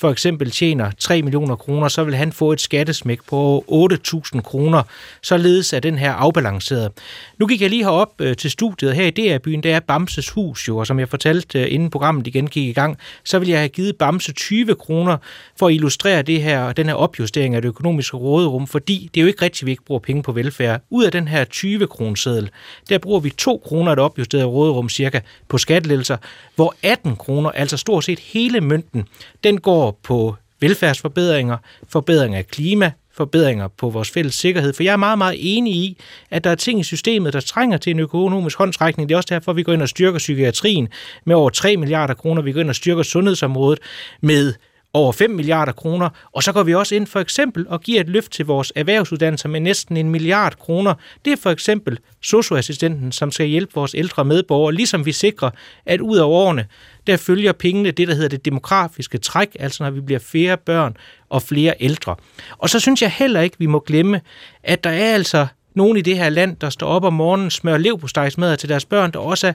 for eksempel tjener 3 millioner kroner, så vil han få et skattesmæk på 8.000 kroner, således er den her afbalanceret. Nu gik jeg lige herop øh, til studiet her i DR-byen, det er Bamses hus jo, og som jeg fortalte, øh, inden programmet igen gik i gang, så vil jeg have givet Bamse 20 kroner for at illustrere det her, den her opjustering af det økonomiske råderum, fordi det er jo ikke rigtigt, at vi ikke bruger penge på velfærd. Ud af den her 20 kroneseddel, der bruger vi 2 kroner et opjusteret råderum cirka på skattelettelser, hvor 18 kroner, altså stort set hele mønten, den går på velfærdsforbedringer, forbedringer af klima, forbedringer på vores fælles sikkerhed. For jeg er meget, meget enig i, at der er ting i systemet, der trænger til en økonomisk håndtrækning. Det er også derfor, vi går ind og styrker psykiatrien med over 3 milliarder kroner. Vi går ind og styrker sundhedsområdet med over 5 milliarder kroner, og så går vi også ind for eksempel og giver et løft til vores erhvervsuddannelser med næsten en milliard kroner. Det er for eksempel socioassistenten, som skal hjælpe vores ældre medborgere, ligesom vi sikrer, at ud af årene, der følger pengene det, der hedder det demografiske træk, altså når vi bliver flere børn og flere ældre. Og så synes jeg heller ikke, vi må glemme, at der er altså nogen i det her land, der står op om morgenen, smører levpostejsmadder til deres børn, der også er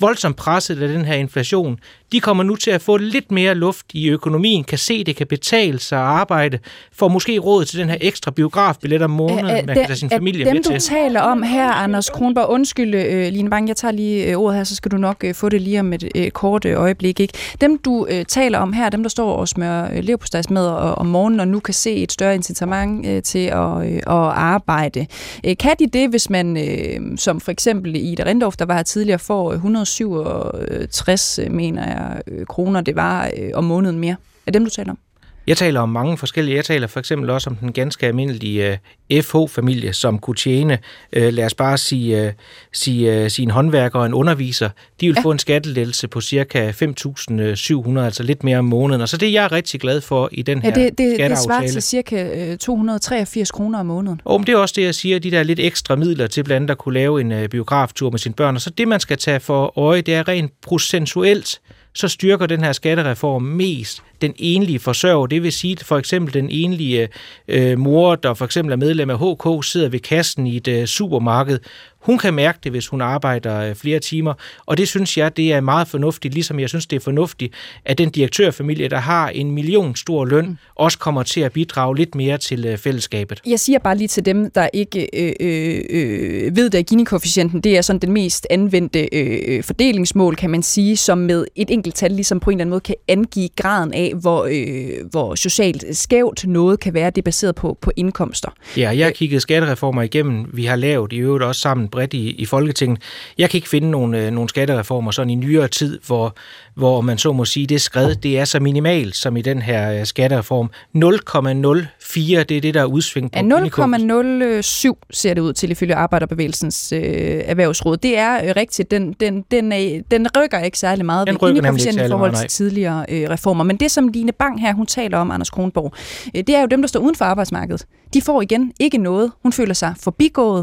voldsomt presset af den her inflation, de kommer nu til at få lidt mere luft i økonomien, kan se, det kan betale sig at arbejde, får måske råd til den her ekstra biografbillet om måneden, man kan tage sin familie dem, med til. Dem, du taler om her, Anders Kronborg, undskyld, øh, Line Bang, jeg tager lige øh, ordet her, så skal du nok øh, få det lige om et øh, kort øh, øjeblik. Ikke? Dem, du øh, taler om her, dem, der står og smører øh, med og, om morgenen, og nu kan se et større incitament øh, til at, øh, at arbejde. Øh, kan de det, hvis man, øh, som for eksempel i Rindorf, der var her tidligere, får 100 267, mener jeg, kroner det var om måneden mere. Er dem, du taler om? Jeg taler om mange forskellige. Jeg taler for eksempel også om den ganske almindelige øh, FH-familie, som kunne tjene, uh, lad os bare sige, uh, sige uh, sin håndværker og en underviser. De vil ja. få en skattelettelse på cirka 5.700, altså lidt mere om måneden. Og så det er jeg rigtig glad for i den her ja, det, det, det svarer til cirka 283 kroner om måneden. Og det er også det, jeg siger, de der lidt ekstra midler til blandt andet at kunne lave en biograftur med sine børn. Og så det, man skal tage for øje, det er rent procentuelt, så styrker den her skattereform mest den enlige forsørger. Det vil sige, at for eksempel den enlige øh, mor, der for eksempel er medlem af HK, sidder ved kassen i et øh, supermarked. Hun kan mærke det, hvis hun arbejder øh, flere timer, og det synes jeg, det er meget fornuftigt, ligesom jeg synes, det er fornuftigt, at den direktørfamilie, der har en million stor løn, mm. også kommer til at bidrage lidt mere til øh, fællesskabet. Jeg siger bare lige til dem, der ikke øh, øh, øh ved, at Gini-koefficienten, det er sådan den mest anvendte øh, fordelingsmål, kan man sige, som med et enkelt tal ligesom på en eller anden måde kan angive graden af, hvor, øh, hvor socialt skævt noget kan være. Det er baseret på, på indkomster. Ja, jeg har kigget skattereformer igennem. Vi har lavet i øvrigt også sammen bredt i, i Folketinget. Jeg kan ikke finde nogle, øh, nogle skattereformer sådan i nyere tid, hvor, hvor man så må sige, det skred, det er så minimalt som i den her øh, skattereform. 0,04, det er det, der er udsving på. Ja, 0,07 ser det ud til ifølge Arbejderbevægelsens øh, erhvervsråd. Det er øh, rigtigt. Den, den, den, er, den rykker ikke særlig meget den rykker nemlig ikke i forhold til tidligere øh, reformer. Men det, som Line Bang her, hun taler om, Anders Kronborg, øh, det er jo dem, der står uden for arbejdsmarkedet. De får igen ikke noget. Hun føler sig forbigået.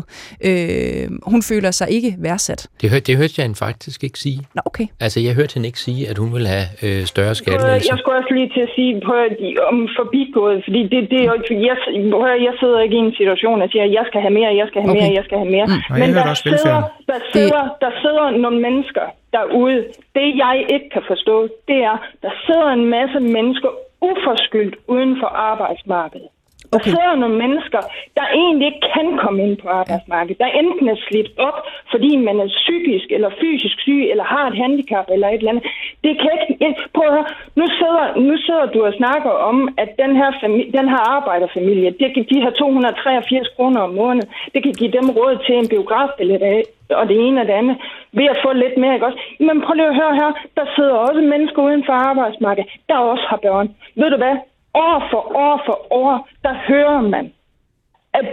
Øh, hun føler sig ikke værdsat. Det, hør, det hørte jeg hende faktisk ikke sige. Nå, okay. Altså, jeg hørte hende ikke sige, at hun vil have øh, større skattelettelser. Jeg skulle også lige til at sige på, om forbigået, fordi det, det er jo ikke, jeg, jeg sidder ikke i en situation, og siger, at jeg skal have mere, jeg skal have okay. mere, jeg skal have mere. Mm. Men der sidder, der, sidder, der sidder nogle mennesker derude. Det jeg ikke kan forstå, det er, der sidder en masse mennesker uforskyldt uden for arbejdsmarkedet. Der okay. sidder nogle mennesker, der egentlig ikke kan komme ind på arbejdsmarkedet, der enten er slidt op, fordi man er psykisk eller fysisk syg, eller har et handicap eller et eller andet. Det kan ikke... Prøv at høre. Nu sidder, nu sidder du og snakker om, at den her, familie, den her arbejderfamilie, det kan, de har 283 kroner om måneden, det kan give dem råd til en biografbillet af, og det ene og det andet, ved at få lidt mere, ikke også? Men prøv lige at høre her, der sidder også mennesker uden for arbejdsmarkedet, der også har børn. Ved du hvad? År for år for år, der hører man, at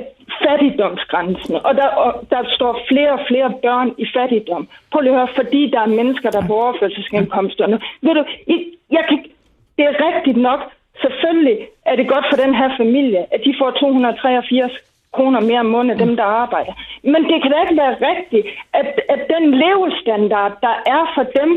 fattigdomsgrænsen, og der, og der står flere og flere børn i fattigdom. Prøv lige at høre, fordi der er mennesker, der er på overførselsindkomsterne. Ved du, jeg kan, det er rigtigt nok, selvfølgelig er det godt for den her familie, at de får 283 kroner mere om måneden, dem der arbejder. Men det kan da ikke være rigtigt, at, at den levestandard, der er for dem,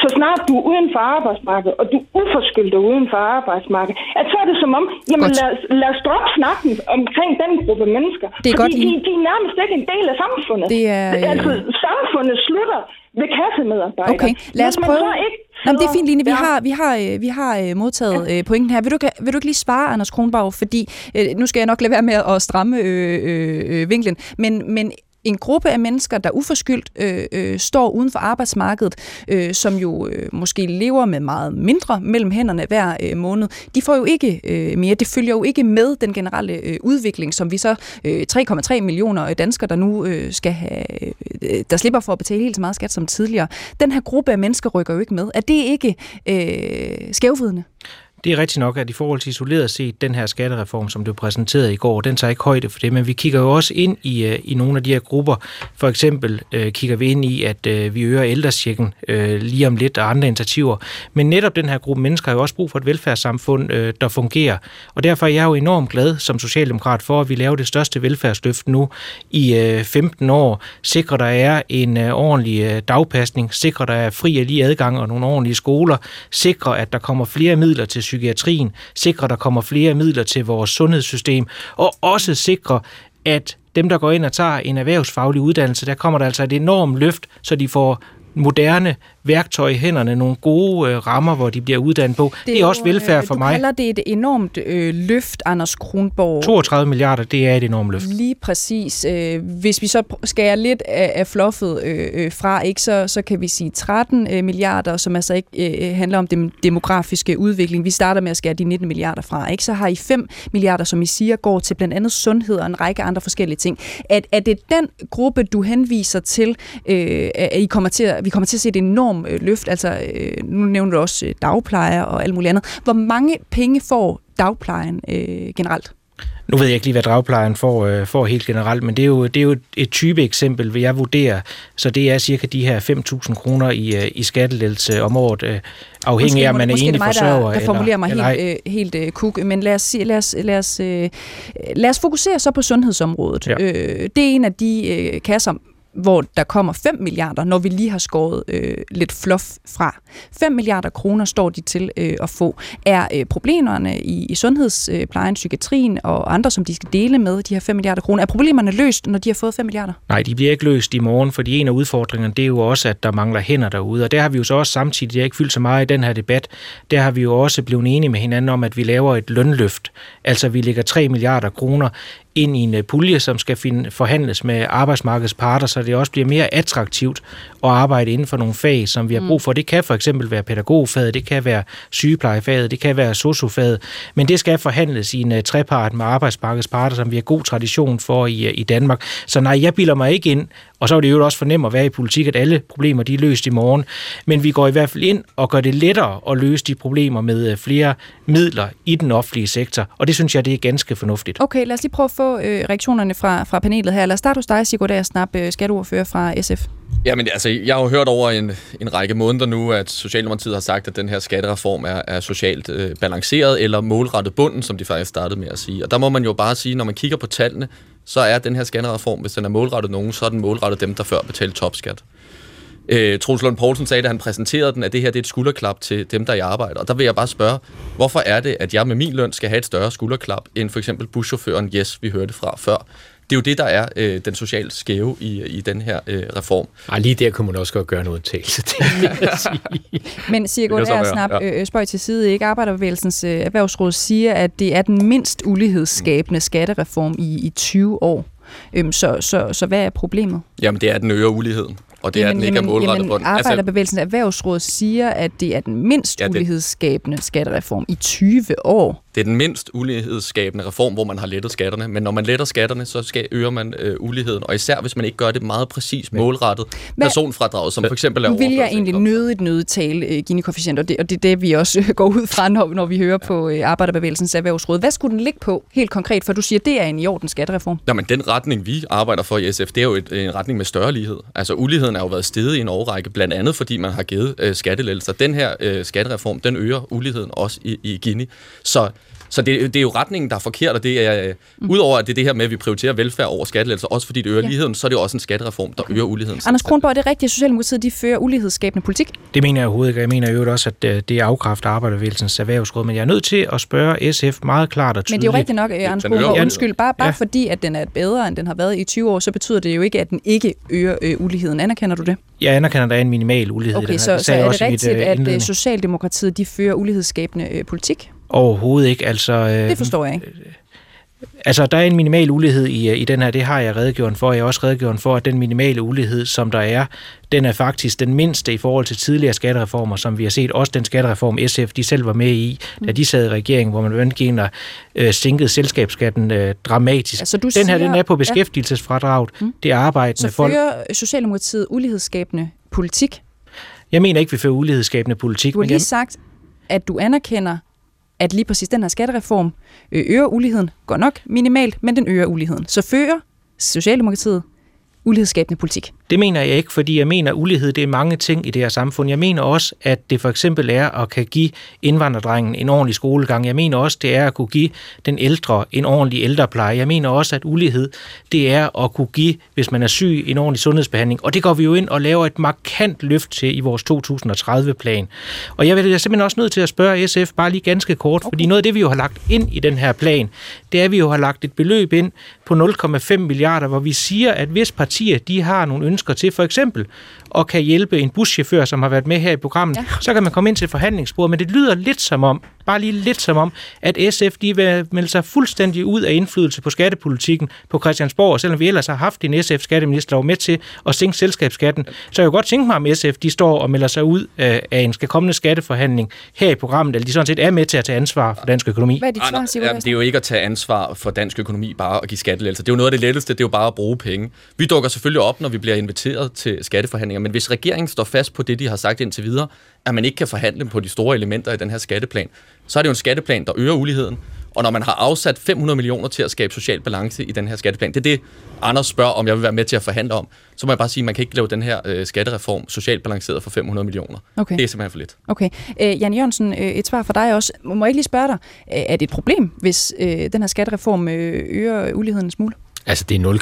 så snart du er uden for arbejdsmarkedet, og du er uforskyldt uden for arbejdsmarkedet, at så er det som om, jamen lad, lad os droppe snakken omkring den gruppe mennesker. Det er fordi godt, de, de er nærmest ikke en del af samfundet. Det er, øh... Altså, samfundet slutter ved kassemedarbejdere. Okay, lad os prøve. Ikke Jamen, det er fint, Line. Vi har, vi har, øh, vi har øh, modtaget ja. pointen her. Vil du, vil du ikke lige svare, Anders Kronborg? Fordi øh, nu skal jeg nok lade være med at stramme øh, øh, vinklen. Men, men en gruppe af mennesker, der uforskyldt øh, øh, står uden for arbejdsmarkedet, øh, som jo øh, måske lever med meget mindre mellem hænderne hver øh, måned, de får jo ikke øh, mere. Det følger jo ikke med den generelle øh, udvikling, som vi så øh, 3,3 millioner øh, danskere, der nu øh, skal have, øh, der slipper for at betale helt så meget skat som tidligere. Den her gruppe af mennesker rykker jo ikke med. Er det ikke øh, skævvidende? Det er rigtigt nok, at i forhold til isoleret set, den her skattereform, som blev præsenteret i går, den tager ikke højde for det, men vi kigger jo også ind i, øh, i nogle af de her grupper. For eksempel øh, kigger vi ind i, at øh, vi øger ældresjekken øh, lige om lidt og andre initiativer. Men netop den her gruppe mennesker har jo også brug for et velfærdssamfund, øh, der fungerer. Og derfor er jeg jo enormt glad som socialdemokrat for, at vi laver det største velfærdsløft nu i øh, 15 år. Sikrer der er en øh, ordentlig øh, dagpasning, sikrer der er fri og lige adgang og nogle ordentlige skoler, sikrer at der kommer flere midler til psykiatrien, sikre, at der kommer flere midler til vores sundhedssystem, og også sikre, at dem, der går ind og tager en erhvervsfaglig uddannelse, der kommer der altså et enormt løft, så de får moderne værktøj i hænderne, nogle gode øh, rammer, hvor de bliver uddannet på. Det er, det er også velfærd øh, for mig. Du kalder det et enormt øh, løft, Anders Kronborg. 32 milliarder, det er et enormt løft. Lige præcis. Øh, hvis vi så skærer lidt af, af fluffet øh, øh, fra, ikke, så, så kan vi sige 13 øh, milliarder, som altså ikke øh, handler om den demografiske udvikling. Vi starter med at skære de 19 milliarder fra. Ikke? Så har I 5 milliarder, som I siger, går til blandt andet sundhed og en række andre forskellige ting. Er, er det den gruppe, du henviser til, øh, at I kommer til at, vi kommer til at se et enormt øh, løft? Altså, øh, nu nævner du også øh, dagplejer og alt muligt andet. Hvor mange penge får dagplejen øh, generelt? Nu ved jeg ikke lige, hvad dragplejen får, øh, får helt generelt, men det er jo, det er jo et type eksempel, vil jeg vurdere. Så det er cirka de her 5.000 kroner i, øh, i skattelettelse om året, øh, afhængig af, om man er enig forsørger. Måske der, der formulerer mig eller, helt, øh, helt øh, kuk, men lad os, lad, os, lad, os, øh, lad os fokusere så på sundhedsområdet. Ja. Øh, det er en af de øh, kasser, hvor der kommer 5 milliarder, når vi lige har skåret øh, lidt fluff fra. 5 milliarder kroner står de til øh, at få. Er øh, problemerne i, i sundhedsplejen, psykiatrien og andre, som de skal dele med, de her 5 milliarder kroner, er problemerne løst, når de har fået 5 milliarder? Nej, de bliver ikke løst i morgen, fordi en af udfordringerne, det er jo også, at der mangler hænder derude, og der har vi jo så også samtidig, det har ikke fyldt så meget i den her debat, der har vi jo også blevet enige med hinanden om, at vi laver et lønløft. Altså vi lægger 3 milliarder kroner ind i en øh, pulje, som skal finde, forhandles med arbejdsmarkedets parter, så det også bliver mere attraktivt at arbejde inden for nogle fag, som vi har brug for. Mm. Det kan for eksempel være pædagogfaget, det kan være sygeplejefaget, det kan være sociofaget, men det skal forhandles i en uh, trepart med arbejdsmarkedets parter, som vi har god tradition for i, uh, i Danmark. Så nej, jeg bilder mig ikke ind, og så er det jo også fornemt at være i politik, at alle problemer de er løst i morgen. Men vi går i hvert fald ind og gør det lettere at løse de problemer med flere midler i den offentlige sektor. Og det synes jeg, det er ganske fornuftigt. Okay, lad os lige prøve at få øh, reaktionerne fra, fra panelet her. Lad os starte hos dig, Sigurd Snap, øh, skatteordfører fra SF. Jamen altså, jeg har jo hørt over en, en række måneder nu, at Socialdemokratiet har sagt, at den her skattereform er, er socialt øh, balanceret eller målrettet bunden, som de faktisk startede med at sige. Og der må man jo bare sige, når man kigger på tallene, så er den her skattereform, hvis den er målrettet nogen, så er den målrettet dem, der før betalte topskat. Øh, Troels Lund Poulsen sagde, da han præsenterede den, at det her det er et skulderklap til dem, der er i arbejde. Og der vil jeg bare spørge, hvorfor er det, at jeg med min løn skal have et større skulderklap, end for eksempel buschaufføren Yes, vi hørte fra før? Det er jo det, der er øh, den socialt skæve i, i den her øh, reform. Ej, lige der kunne man også godt gøre noget tale til. *laughs* Men Sigurd er snap ja. øh, spøj til side. Ikke Arbejderbevægelsens øh, erhvervsråd siger, at det er den mindst ulighedsskabende skattereform i, i 20 år. Øhm, så, så, så hvad er problemet? Jamen, det er, at den øger uligheden og det jamen, er, den ikke jamen, er målrettet jamen, på den. Altså- Arbejderbevægelsens erhvervsråd siger, at det er den mindst ja, det, ulighedsskabende skattereform i 20 år. Det er den mindst ulighedsskabende reform, hvor man har lettet skatterne. Men når man letter skatterne, så skal, øger man øh, uligheden. Og især hvis man ikke gør det meget præcis målrettet men, personfradraget, som for eksempel er Nu vil jeg egentlig nødigt nødigt tale uh, Gini-koefficient, og det, og det er det, vi også øh, *laughs* går ud fra, når, når vi hører ja. på uh, Arbejderbevægelsens erhvervsråd. Hvad skulle den ligge på helt konkret, for du siger, det er en i orden skattereform? Jamen, den retning, vi arbejder for i SF, det er jo et, en retning med større lighed. Altså, uligheden er jo været steget i en årrække, blandt andet fordi man har givet uh, skattelettelser. Den her uh, skattereform, den øger uligheden også i, i Gini. Så så det, det er jo retningen, der er forkert, og det er, mm. udover at det er det her med, at vi prioriterer velfærd over skattelettelser, også fordi det øger ja. ligheden, så er det jo også en skattereform, der øger uligheden. Anders Kronborg, er det rigtigt, at Socialdemokratiet de fører ulighedsskabende politik? Det mener jeg overhovedet ikke. Jeg mener jo også, at øh, det er afkræfter arbejdervægelsens erhvervsråd, men jeg er nødt til at spørge SF meget klart og tydeligt. Men det er jo rigtigt nok, Anders Kronborg, undskyld, bare, bare ja. fordi, at den er bedre, end den har været i 20 år, så betyder det jo ikke, at den ikke øger øh, uligheden. Anerkender du det? Jeg anerkender, at der er en minimal ulighed. Okay, så, så er det rigtigt, mit, at Socialdemokratiet de fører ulighedsskabende øh, politik? Overhovedet ikke. Altså, øh, det forstår jeg ikke. Altså, der er en minimal ulighed i, i den her, det har jeg redegjort for. Jeg har også redegjort for, at den minimale ulighed, som der er, den er faktisk den mindste i forhold til tidligere skattereformer, som vi har set. Også den skattereform, SF de selv var med i, da de sad i regeringen, hvor man gik og øh, sænkede selskabsskatten øh, dramatisk. Altså, du den siger, her, den er på beskæftigelsesfradraget. Ja. Mm. Det er arbejdende folk. Så fører Socialdemokratiet ulighedsskabende politik? Jeg mener ikke, vi fører ulighedsskabende politik. Du har lige sagt, at du anerkender, at lige præcis den her skattereform øh, øger uligheden. Går nok minimalt, men den øger uligheden. Så fører Socialdemokratiet ulighedsskabende politik. Det mener jeg ikke, fordi jeg mener, at ulighed det er mange ting i det her samfund. Jeg mener også, at det for eksempel er at kan give indvandrerdrengen en ordentlig skolegang. Jeg mener også, det er at kunne give den ældre en ordentlig ældrepleje. Jeg mener også, at ulighed det er at kunne give, hvis man er syg, en ordentlig sundhedsbehandling. Og det går vi jo ind og laver et markant løft til i vores 2030-plan. Og jeg er simpelthen også nødt til at spørge SF bare lige ganske kort, okay. fordi noget af det, vi jo har lagt ind i den her plan, det er, at vi jo har lagt et beløb ind på 0,5 milliarder, hvor vi siger, at hvis partier, de har nogle ønsker til, for eksempel og kan hjælpe en buschauffør, som har været med her i programmet, ja. så kan man komme ind til forhandlingsbordet. Men det lyder lidt som om, bare lige lidt som om, at SF de vil melde sig fuldstændig ud af indflydelse på skattepolitikken på Christiansborg, selvom vi ellers har haft en SF-skatteminister med til at sænke selskabsskatten. Så jeg kunne godt tænke mig, om SF de står og melder sig ud af en skal kommende skatteforhandling her i programmet, eller de sådan set er med til at tage ansvar for dansk økonomi. Hvad er dit svar, Simon? Ja, det er jo ikke at tage ansvar for dansk økonomi bare at give skattelettelser. Det er jo noget af det letteste, det er jo bare at bruge penge. Vi dukker selvfølgelig op, når vi bliver inviteret til skatteforhandlinger, men hvis regeringen står fast på det, de har sagt indtil videre, at man ikke kan forhandle på de store elementer i den her skatteplan, så er det jo en skatteplan, der øger uligheden. Og når man har afsat 500 millioner til at skabe social balance i den her skatteplan, det er det, Anders spørger, om jeg vil være med til at forhandle om, så må jeg bare sige, at man kan ikke lave den her øh, skattereform socialt balanceret for 500 millioner. Okay. Det er simpelthen for lidt. Okay. Øh, Jan Jørgensen, øh, et svar for dig også. Må jeg ikke lige spørge dig, øh, er det et problem, hvis øh, den her skattereform øh, øger uligheden en smule? Altså, det er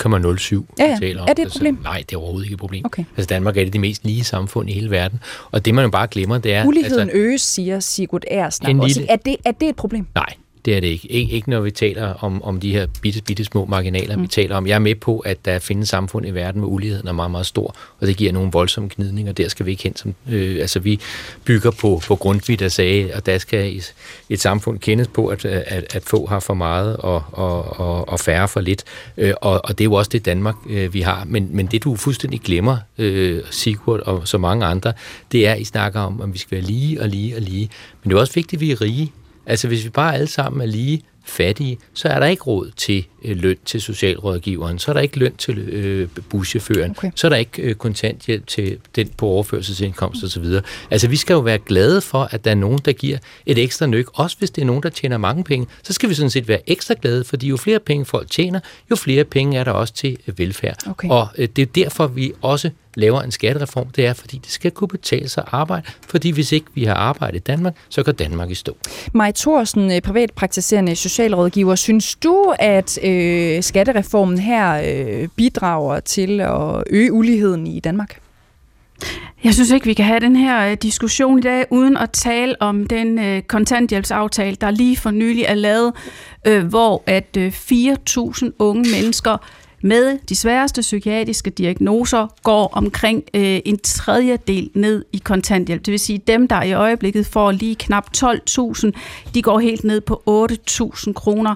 0,07, ja, ja. taler om. Er det et altså, problem? Nej, det er overhovedet ikke et problem. Okay. Altså, Danmark er det de mest lige samfund i hele verden. Og det, man jo bare glemmer, det er... Uligheden altså, øges, siger Sigurd Ersnak lille... Er det, er det et problem? Nej, det er det ikke. Ik- ikke når vi taler om, om de her bitte, bitte små marginaler, mm. vi taler om. Jeg er med på, at der findes samfund i verden, hvor uligheden er meget, meget stor, og det giver nogle voldsomme knidninger. Der skal vi ikke hen som... Øh, altså, vi bygger på, på Grundtvig, der sagde, at der skal et, et samfund kendes på, at, at, at få har for meget og, og, og, og færre for lidt. Øh, og, og det er jo også det Danmark, øh, vi har. Men, men det, du fuldstændig glemmer, øh, Sigurd og så mange andre, det er, I snakker om, at vi skal være lige og lige og lige. Men det er også vigtigt, at vi er rige. Altså hvis vi bare alle sammen er lige fattige, så er der ikke råd til øh, løn til socialrådgiveren, så er der ikke løn til øh, buschaufføren, okay. så er der ikke øh, kontanthjælp til den på overførselsindkomst osv. Altså vi skal jo være glade for, at der er nogen, der giver et ekstra nyk, også hvis det er nogen, der tjener mange penge, så skal vi sådan set være ekstra glade, fordi jo flere penge folk tjener, jo flere penge er der også til øh, velfærd. Okay. Og øh, det er derfor, vi også laver en skattereform, det er, fordi det skal kunne betale sig at arbejde, fordi hvis ikke vi har arbejde i Danmark, så går Danmark i stå. Maj Thorsen, øh, privatpraktiserende socialrådgiver, synes du, at øh, skattereformen her øh, bidrager til at øge uligheden i Danmark? Jeg synes ikke, vi kan have den her øh, diskussion i dag, uden at tale om den øh, kontanthjælpsaftale, der lige for nylig er lavet, øh, hvor at øh, 4.000 unge mennesker med de sværeste psykiatriske diagnoser går omkring øh, en tredjedel ned i kontanthjælp. Det vil sige, dem, der i øjeblikket får lige knap 12.000, de går helt ned på 8.000 kroner.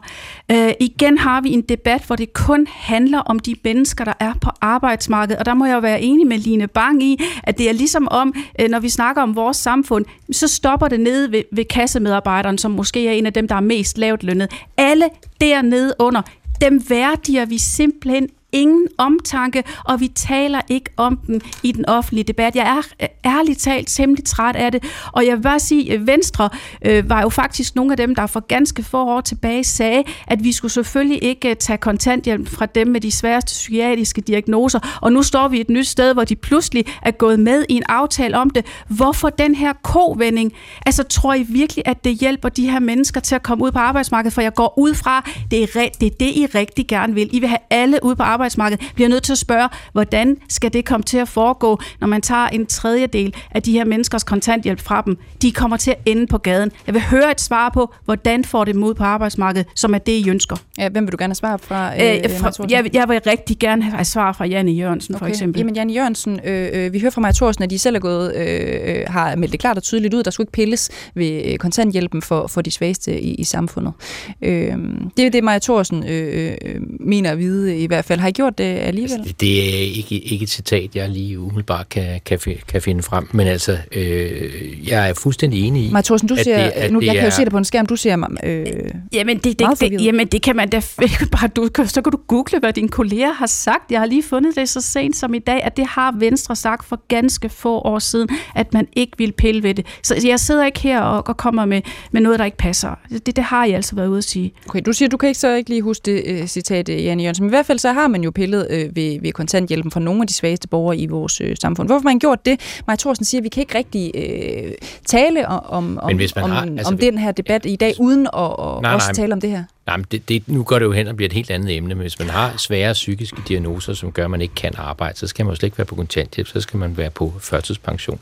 Øh, igen har vi en debat, hvor det kun handler om de mennesker, der er på arbejdsmarkedet, og der må jeg jo være enig med Line Bang i, at det er ligesom om, øh, når vi snakker om vores samfund, så stopper det nede ved, ved kassemedarbejderen, som måske er en af dem, der er mest lavt lønnet. Alle dernede under, dem værdiger vi simpelthen ingen omtanke, og vi taler ikke om dem i den offentlige debat. Jeg er ærligt talt temmelig træt af det, og jeg vil bare sige, at Venstre øh, var jo faktisk nogle af dem, der for ganske få år tilbage sagde, at vi skulle selvfølgelig ikke øh, tage kontanthjælp fra dem med de sværeste psykiatriske diagnoser, og nu står vi et nyt sted, hvor de pludselig er gået med i en aftale om det. Hvorfor den her kovending? Altså, tror I virkelig, at det hjælper de her mennesker til at komme ud på arbejdsmarkedet? For jeg går ud fra, det er det, er det I rigtig gerne vil. I vil have alle ud på arbejdsmarkedet arbejdsmarked, bliver nødt til at spørge, hvordan skal det komme til at foregå, når man tager en tredjedel af de her menneskers kontanthjælp fra dem? De kommer til at ende på gaden. Jeg vil høre et svar på, hvordan får det mod på arbejdsmarkedet, som er det, I ønsker. Ja, hvem vil du gerne have svar fra? Øh, øh, fra jeg, jeg vil rigtig gerne have svar fra Janne Jørgensen, okay. for eksempel. Jamen, Janne Jørgensen, øh, øh, vi hører fra Maja Thorsen, at de selv er gået, øh, øh, har meldt det klart og tydeligt ud, der skulle ikke pilles ved kontanthjælpen for, for de svageste i, i samfundet. Øh, det er det, Maja Thorsen øh, mener at vide i hvert fald. Har I gjort det alligevel? Altså, det er ikke, ikke et citat, jeg lige umiddelbart kan, kan, kan finde frem, men altså, øh, jeg er fuldstændig enig i, Maja Thorsen, du at siger, det, at nu, jeg kan jo se det på en skærm, du siger øh, jamen, det, det, det, jamen, det kan man da *laughs* bare, du, så kan du google, hvad dine kolleger har sagt. Jeg har lige fundet det så sent som i dag, at det har Venstre sagt for ganske få år siden, at man ikke vil pille ved det. Så jeg sidder ikke her og, og kommer med, med noget, der ikke passer. Det, det har jeg altså været ude at sige. Okay, du siger, du kan ikke så ikke lige huske det uh, citat, Janne Jørgensen. Men i hvert fald så har man jo pillet øh, ved, ved kontanthjælpen for nogle af de svageste borgere i vores øh, samfund. Hvorfor har man gjort det? Maja Thorsen siger, at vi kan ikke rigtig øh, tale om, om, om, har, altså, om den her debat i dag, uden at og nej, også nej, tale om det her. Nej, men det, det, nu går det jo hen og bliver et helt andet emne, men hvis man har svære psykiske diagnoser, som gør, at man ikke kan arbejde, så skal man jo slet ikke være på kontanthjælp, så skal man være på førtidspension.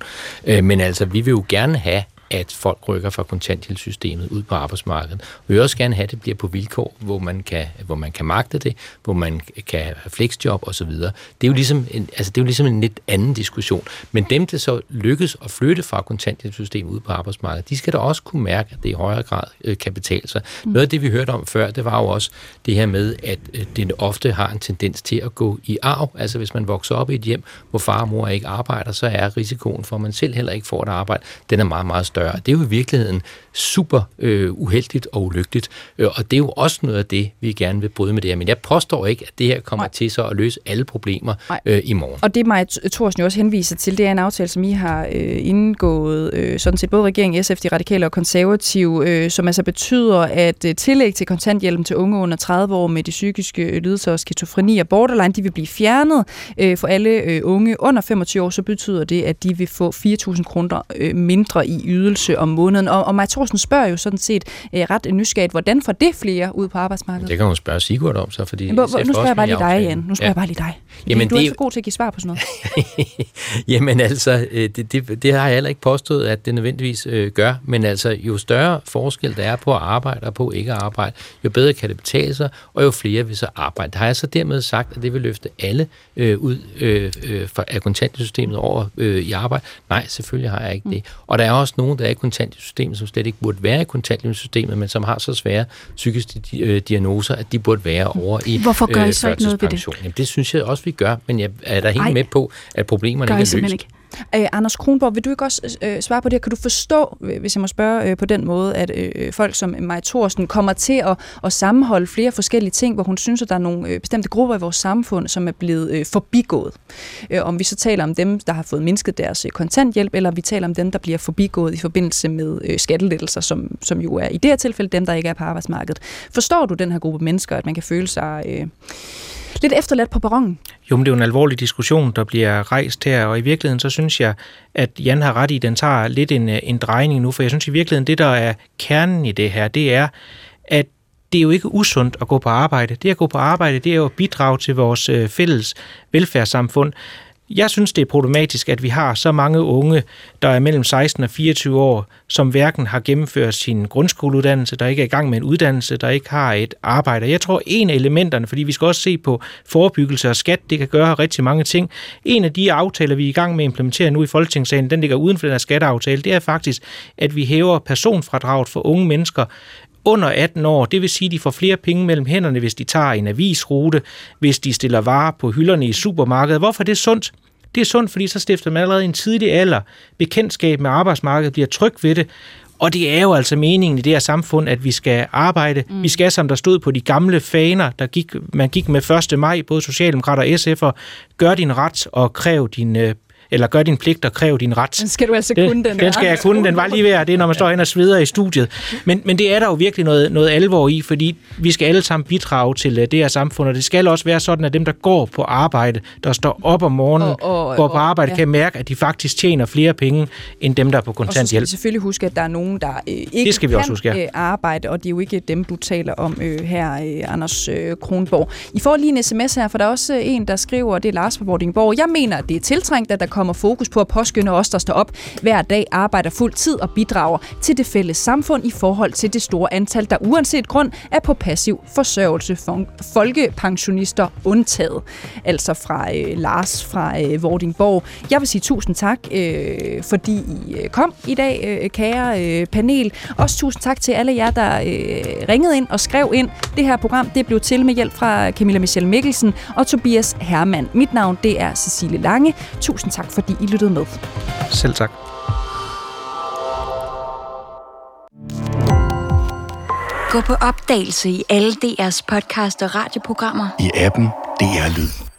Øh, men altså, vi vil jo gerne have at folk rykker fra kontanthjælpssystemet ud på arbejdsmarkedet. Vi vil også gerne have, at det bliver på vilkår, hvor man kan, hvor man kan magte det, hvor man kan have flexjob osv. Det er jo ligesom en, altså det er jo ligesom en lidt anden diskussion. Men dem, der så lykkes at flytte fra kontanthjælpssystemet ud på arbejdsmarkedet, de skal da også kunne mærke, at det i højere grad øh, kan betale sig. Mm. Noget af det, vi hørte om før, det var jo også det her med, at øh, det ofte har en tendens til at gå i arv. Altså hvis man vokser op i et hjem, hvor far og mor ikke arbejder, så er risikoen for, at man selv heller ikke får et arbejde, den er meget, meget større. Det er jo i virkeligheden super øh, uheldigt og ulykkeligt, øh, og det er jo også noget af det, vi gerne vil bryde med det her. Men jeg påstår ikke, at det her kommer Nej. til så at løse alle problemer øh, i morgen. Og det Maja Thorsen jo også henviser til, det er en aftale, som I har øh, indgået, øh, sådan set både regeringen, SF, de radikale og konservative, øh, som altså betyder, at øh, tillæg til kontanthjælpen til unge under 30 år med de psykiske lidelser og skizofreni og borderline, de vil blive fjernet øh, for alle øh, unge under 25 år, så betyder det, at de vil få 4.000 kroner øh, mindre i ydelse om måneden. Og, og Maja Thorsen spørger jo sådan set øh, ret nysgerrigt, hvordan får det flere ud på arbejdsmarkedet? Det kan hun spørge Sigurd om så, fordi... Hvor, nu spørger jeg bare lige dig, Jan. Nu spørger ja. jeg bare lige dig. Jamen, du er det... ikke så god til at give svar på sådan noget. *laughs* Jamen altså, øh, det, det, det har jeg heller ikke påstået, at det nødvendigvis øh, gør, men altså, jo større forskel der er på at arbejde og på ikke at arbejde, jo bedre kan det betale sig, og jo flere vil så arbejde. Det har jeg så dermed sagt, at det vil løfte alle øh, ud øh, øh, af kontantsystemet over øh, i arbejde. Nej, selvfølgelig har jeg ikke det. Og der er også nogen, der er i kontantsystemet, som slet ikke burde være i kontantsystemet, men som har så svære psykiske øh, diagnoser, at de burde være over i Hvorfor gør I så ikke noget ved det? Jamen, det synes jeg også, vi gør, men jeg er da helt Ej, med på, at problemerne ikke er løst. Ikke. Øh, Anders Kronborg, vil du ikke også øh, svare på det Kan du forstå, øh, hvis jeg må spørge øh, på den måde, at øh, øh folk som Maja Thorsten kommer til at, at sammenholde flere forskellige ting, hvor hun synes, at der er nogle øh, bestemte grupper i vores samfund, som er blevet øh, forbigået. Øh, om vi så taler om dem, der har fået mindsket deres øh, kontanthjælp, eller vi taler om dem, der bliver forbigået i forbindelse med øh, skattelettelser, som, som jo er i det her tilfælde dem, der ikke er på arbejdsmarkedet. Forstår du den her gruppe mennesker, at man kan føle sig... Øh, lidt efterladt på perronen. Jo, men det er jo en alvorlig diskussion, der bliver rejst her, og i virkeligheden så synes jeg, at Jan har ret i, at den tager lidt en, øh, en drejning nu, for jeg synes i virkeligheden, det der er kernen i det her, det er, at det er jo ikke usundt at gå på arbejde. Det at gå på arbejde, det er jo at bidrage til vores øh, fælles velfærdssamfund. Jeg synes, det er problematisk, at vi har så mange unge, der er mellem 16 og 24 år, som hverken har gennemført sin grundskoleuddannelse, der ikke er i gang med en uddannelse, der ikke har et arbejde. Jeg tror, en af elementerne, fordi vi skal også se på forebyggelse og skat, det kan gøre rigtig mange ting. En af de aftaler, vi er i gang med at implementere nu i Folketingssalen, den ligger uden for den her skatteaftale, det er faktisk, at vi hæver personfradraget for unge mennesker under 18 år. Det vil sige, at de får flere penge mellem hænderne, hvis de tager en avisrute, hvis de stiller varer på hylderne i supermarkedet. Hvorfor er det sundt? Det er sundt, fordi så stifter man allerede en tidlig alder bekendtskab med arbejdsmarkedet, bliver tryg ved det, og det er jo altså meningen i det her samfund, at vi skal arbejde. Mm. Vi skal, som der stod på de gamle faner, der gik, man gik med 1. maj, både Socialdemokrater og SF'er, gør din ret og kræv din øh, eller gør din pligt og kræv din ret. Den skal du altså kunne, den Den skal jeg kunne, den var lige ved det, når man står hen og sveder i studiet. Men, men det er der jo virkelig noget, noget alvor i, fordi vi skal alle sammen bidrage til øh, det her samfund, og det skal også være sådan, at dem, der går på arbejde, der står op om morgenen, og, og, går på arbejde, ja. kan mærke, at de faktisk tjener flere penge, end dem, der er på kontanthjælp. Og så skal vi selvfølgelig huske, at der er nogen, der øh, ikke det skal vi kan også huske, ja. øh, arbejde, og det er jo ikke dem, du taler om øh, her, øh, Anders øh, Kronborg. I får lige en sms her, for der er også en, der skriver, det er Lars fra Vordingborg. Jeg mener, at det er tiltrængt, at der kommer fokus på at påskynde os, der står op hver dag, arbejder fuld tid og bidrager til det fælles samfund i forhold til det store antal, der uanset grund er på passiv forsørgelse folkepensionister undtaget. Altså fra øh, Lars fra øh, Vordingborg. Jeg vil sige tusind tak, øh, fordi I øh, kom i dag, øh, kære øh, panel. Også tusind tak til alle jer, der øh, ringede ind og skrev ind. Det her program det blev til med hjælp fra Camilla Michelle Mikkelsen og Tobias Hermann. Mit navn det er Cecilie Lange. Tusind tak, fordi I lyttede med. Selv tak. Gå på opdagelse i alle DR's podcast og radioprogrammer. I appen DR Lyd.